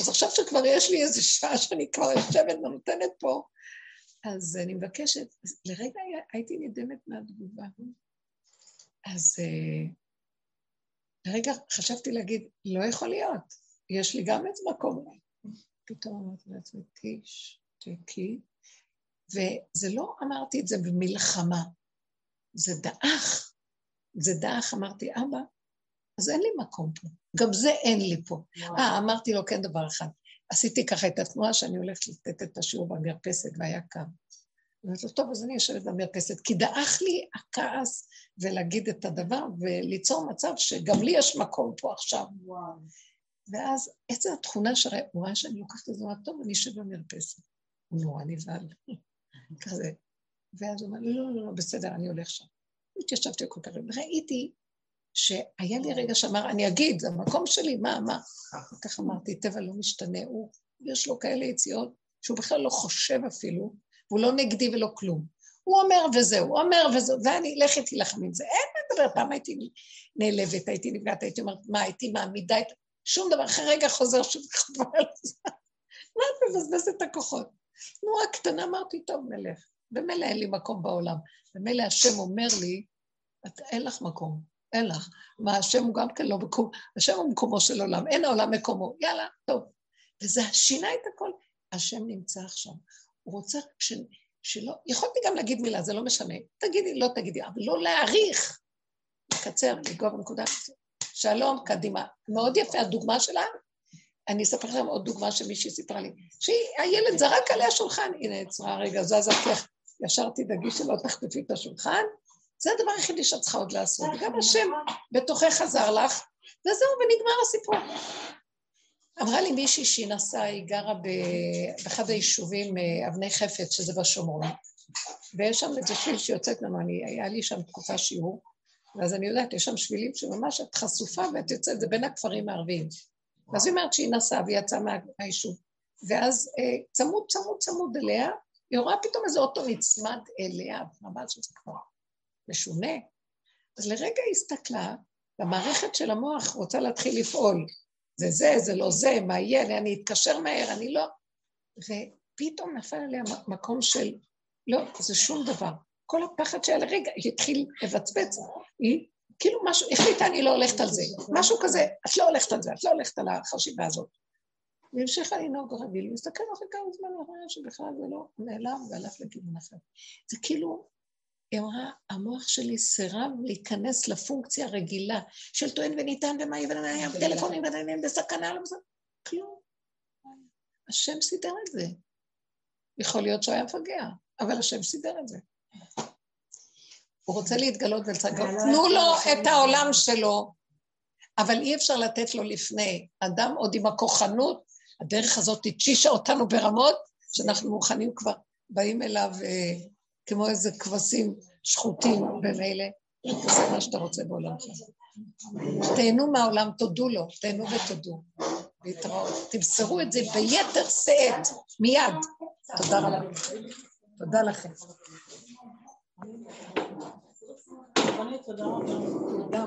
אז עכשיו שכבר יש לי איזו שעה שאני כבר יושבת ונותנת פה, אז אני מבקשת, לרגע הייתי נדהמת מהתגובה. אז uh, לרגע חשבתי להגיד, לא יכול להיות, יש לי גם איזה מקום. פתאום אמרתי לעצמי, טיש, תקי, וזה לא אמרתי את זה במלחמה, זה דעך, זה דעך, אמרתי, אבא, אז אין לי מקום פה, גם זה אין לי פה. אה, אמרתי לו כן דבר אחד, עשיתי ככה את התנועה שאני הולכת לתת את השיעור במרפסת והיה קם. אמרתי לו, טוב, אז אני יושבת במרפסת, כי דעך לי הכעס ולהגיד את הדבר וליצור מצב שגם לי יש מקום פה עכשיו. וואו. ואז עצם התכונה שראה, הוא רואה שאני לוקחת את זה, טוב, אני אשב במרפסת. הוא נורא נבהל, כזה. ואז הוא אומר, לא, לא, לא, בסדר, אני הולך שם. התיישבתי כל כך, וראיתי שהיה לי רגע שאמר, אני אגיד, זה המקום שלי, מה, מה? כך אמרתי, טבע לא משתנה, הוא, יש לו כאלה יציאות שהוא בכלל לא חושב אפילו, והוא לא נגדי ולא כלום. הוא אומר וזהו, הוא אומר וזהו, ואני, לכי תילחם עם זה. אין מה לדבר, פעם הייתי נעלבת, הייתי נפגעת, הייתי אומרת, מה, הייתי מעמידה את... שום דבר, אחרי רגע חוזר שוב חבל. מה את מבזבזת את הכוחות? תנועה קטנה, אמרתי, טוב, מלך. במילא אין לי מקום בעולם. במילא השם אומר לי, את, אין לך מקום, אין לך. מה, השם הוא גם כן לא מקום, השם הוא מקומו של עולם, אין העולם מקומו, יאללה, טוב. וזה שינה את הכל. השם נמצא עכשיו. הוא רוצה ש... שלא, יכולתי גם להגיד מילה, זה לא משנה. תגידי, לא תגידי, אבל לא להעריך. לקצר, לגוע בנקודה הזאת. שלום, קדימה. מאוד יפה הדוגמה שלה. אני אספר לכם עוד דוגמה שמישהי סיפרה לי. שהילד זרק עליה שולחן, הנה, עצרה רגע, זזה כיח, ישר תדאגי שלא תחטפי את השולחן. זה הדבר היחידי שאת צריכה עוד לעשות. וגם השם בתוכך עזר לך, וזהו, ונגמר הסיפור. אמרה לי מישהי שהיא נסעה, היא גרה באחד היישובים, אה, אבני חפץ, שזה בשומרון, ויש שם איזה שביל שיוצאת לנו, אני, היה לי שם תקופה שיעור, ואז אני יודעת, יש שם שבילים שממש את חשופה ואת יוצאת, זה בין הכפרים הערביים. אז היא אומרת שהיא נסעה והיא יצאה מהיישוב, ואז אה, צמוד צמוד צמוד אליה, היא רואה פתאום איזה אוטו נצמד אליה, ממש שזה כבר משונה. אז לרגע היא הסתכלה, והמערכת של המוח רוצה להתחיל לפעול. זה זה, זה לא זה, מה יהיה, אני אתקשר מהר, אני לא... ופתאום נפל עליה מקום של, לא, זה שום דבר. כל הפחד שהיה לרגע, היא התחיל לבצבץ, היא כאילו משהו, החליטה, אני לא הולכת על זה. משהו כזה, את לא הולכת על זה, את לא הולכת על החשיבה הזאת. והמשיכה לנהוג רגיל, להסתכל אחרי כמה זמן, היא רואה שבכלל זה לא נעלם והלך לכיוון אחר. זה כאילו, היא אמרה, המוח שלי סירב להיכנס לפונקציה הרגילה של טוען וניתן ומה יהיה ונעניין, טלפונים ונעניין בסכנה, לא בסדר, כלום. השם סידר את זה. יכול להיות שהוא היה מפגע, אבל השם סידר את זה. הוא רוצה להתגלות ולצגות, תנו לו את העולם שלו, אבל אי אפשר לתת לו לפני. אדם עוד עם הכוחנות, הדרך הזאת התשישה אותנו ברמות, שאנחנו מוכנים כבר, באים אליו אה, כמו איזה כבשים שחוטים במילא, תעשה מה שאתה רוצה בעולם שלך. תהנו מהעולם, תודו לו, תהנו ותודו. להתראות. תמסרו את זה ביתר שאת, מיד. תודה רבה. תודה לכם. תודה רבה.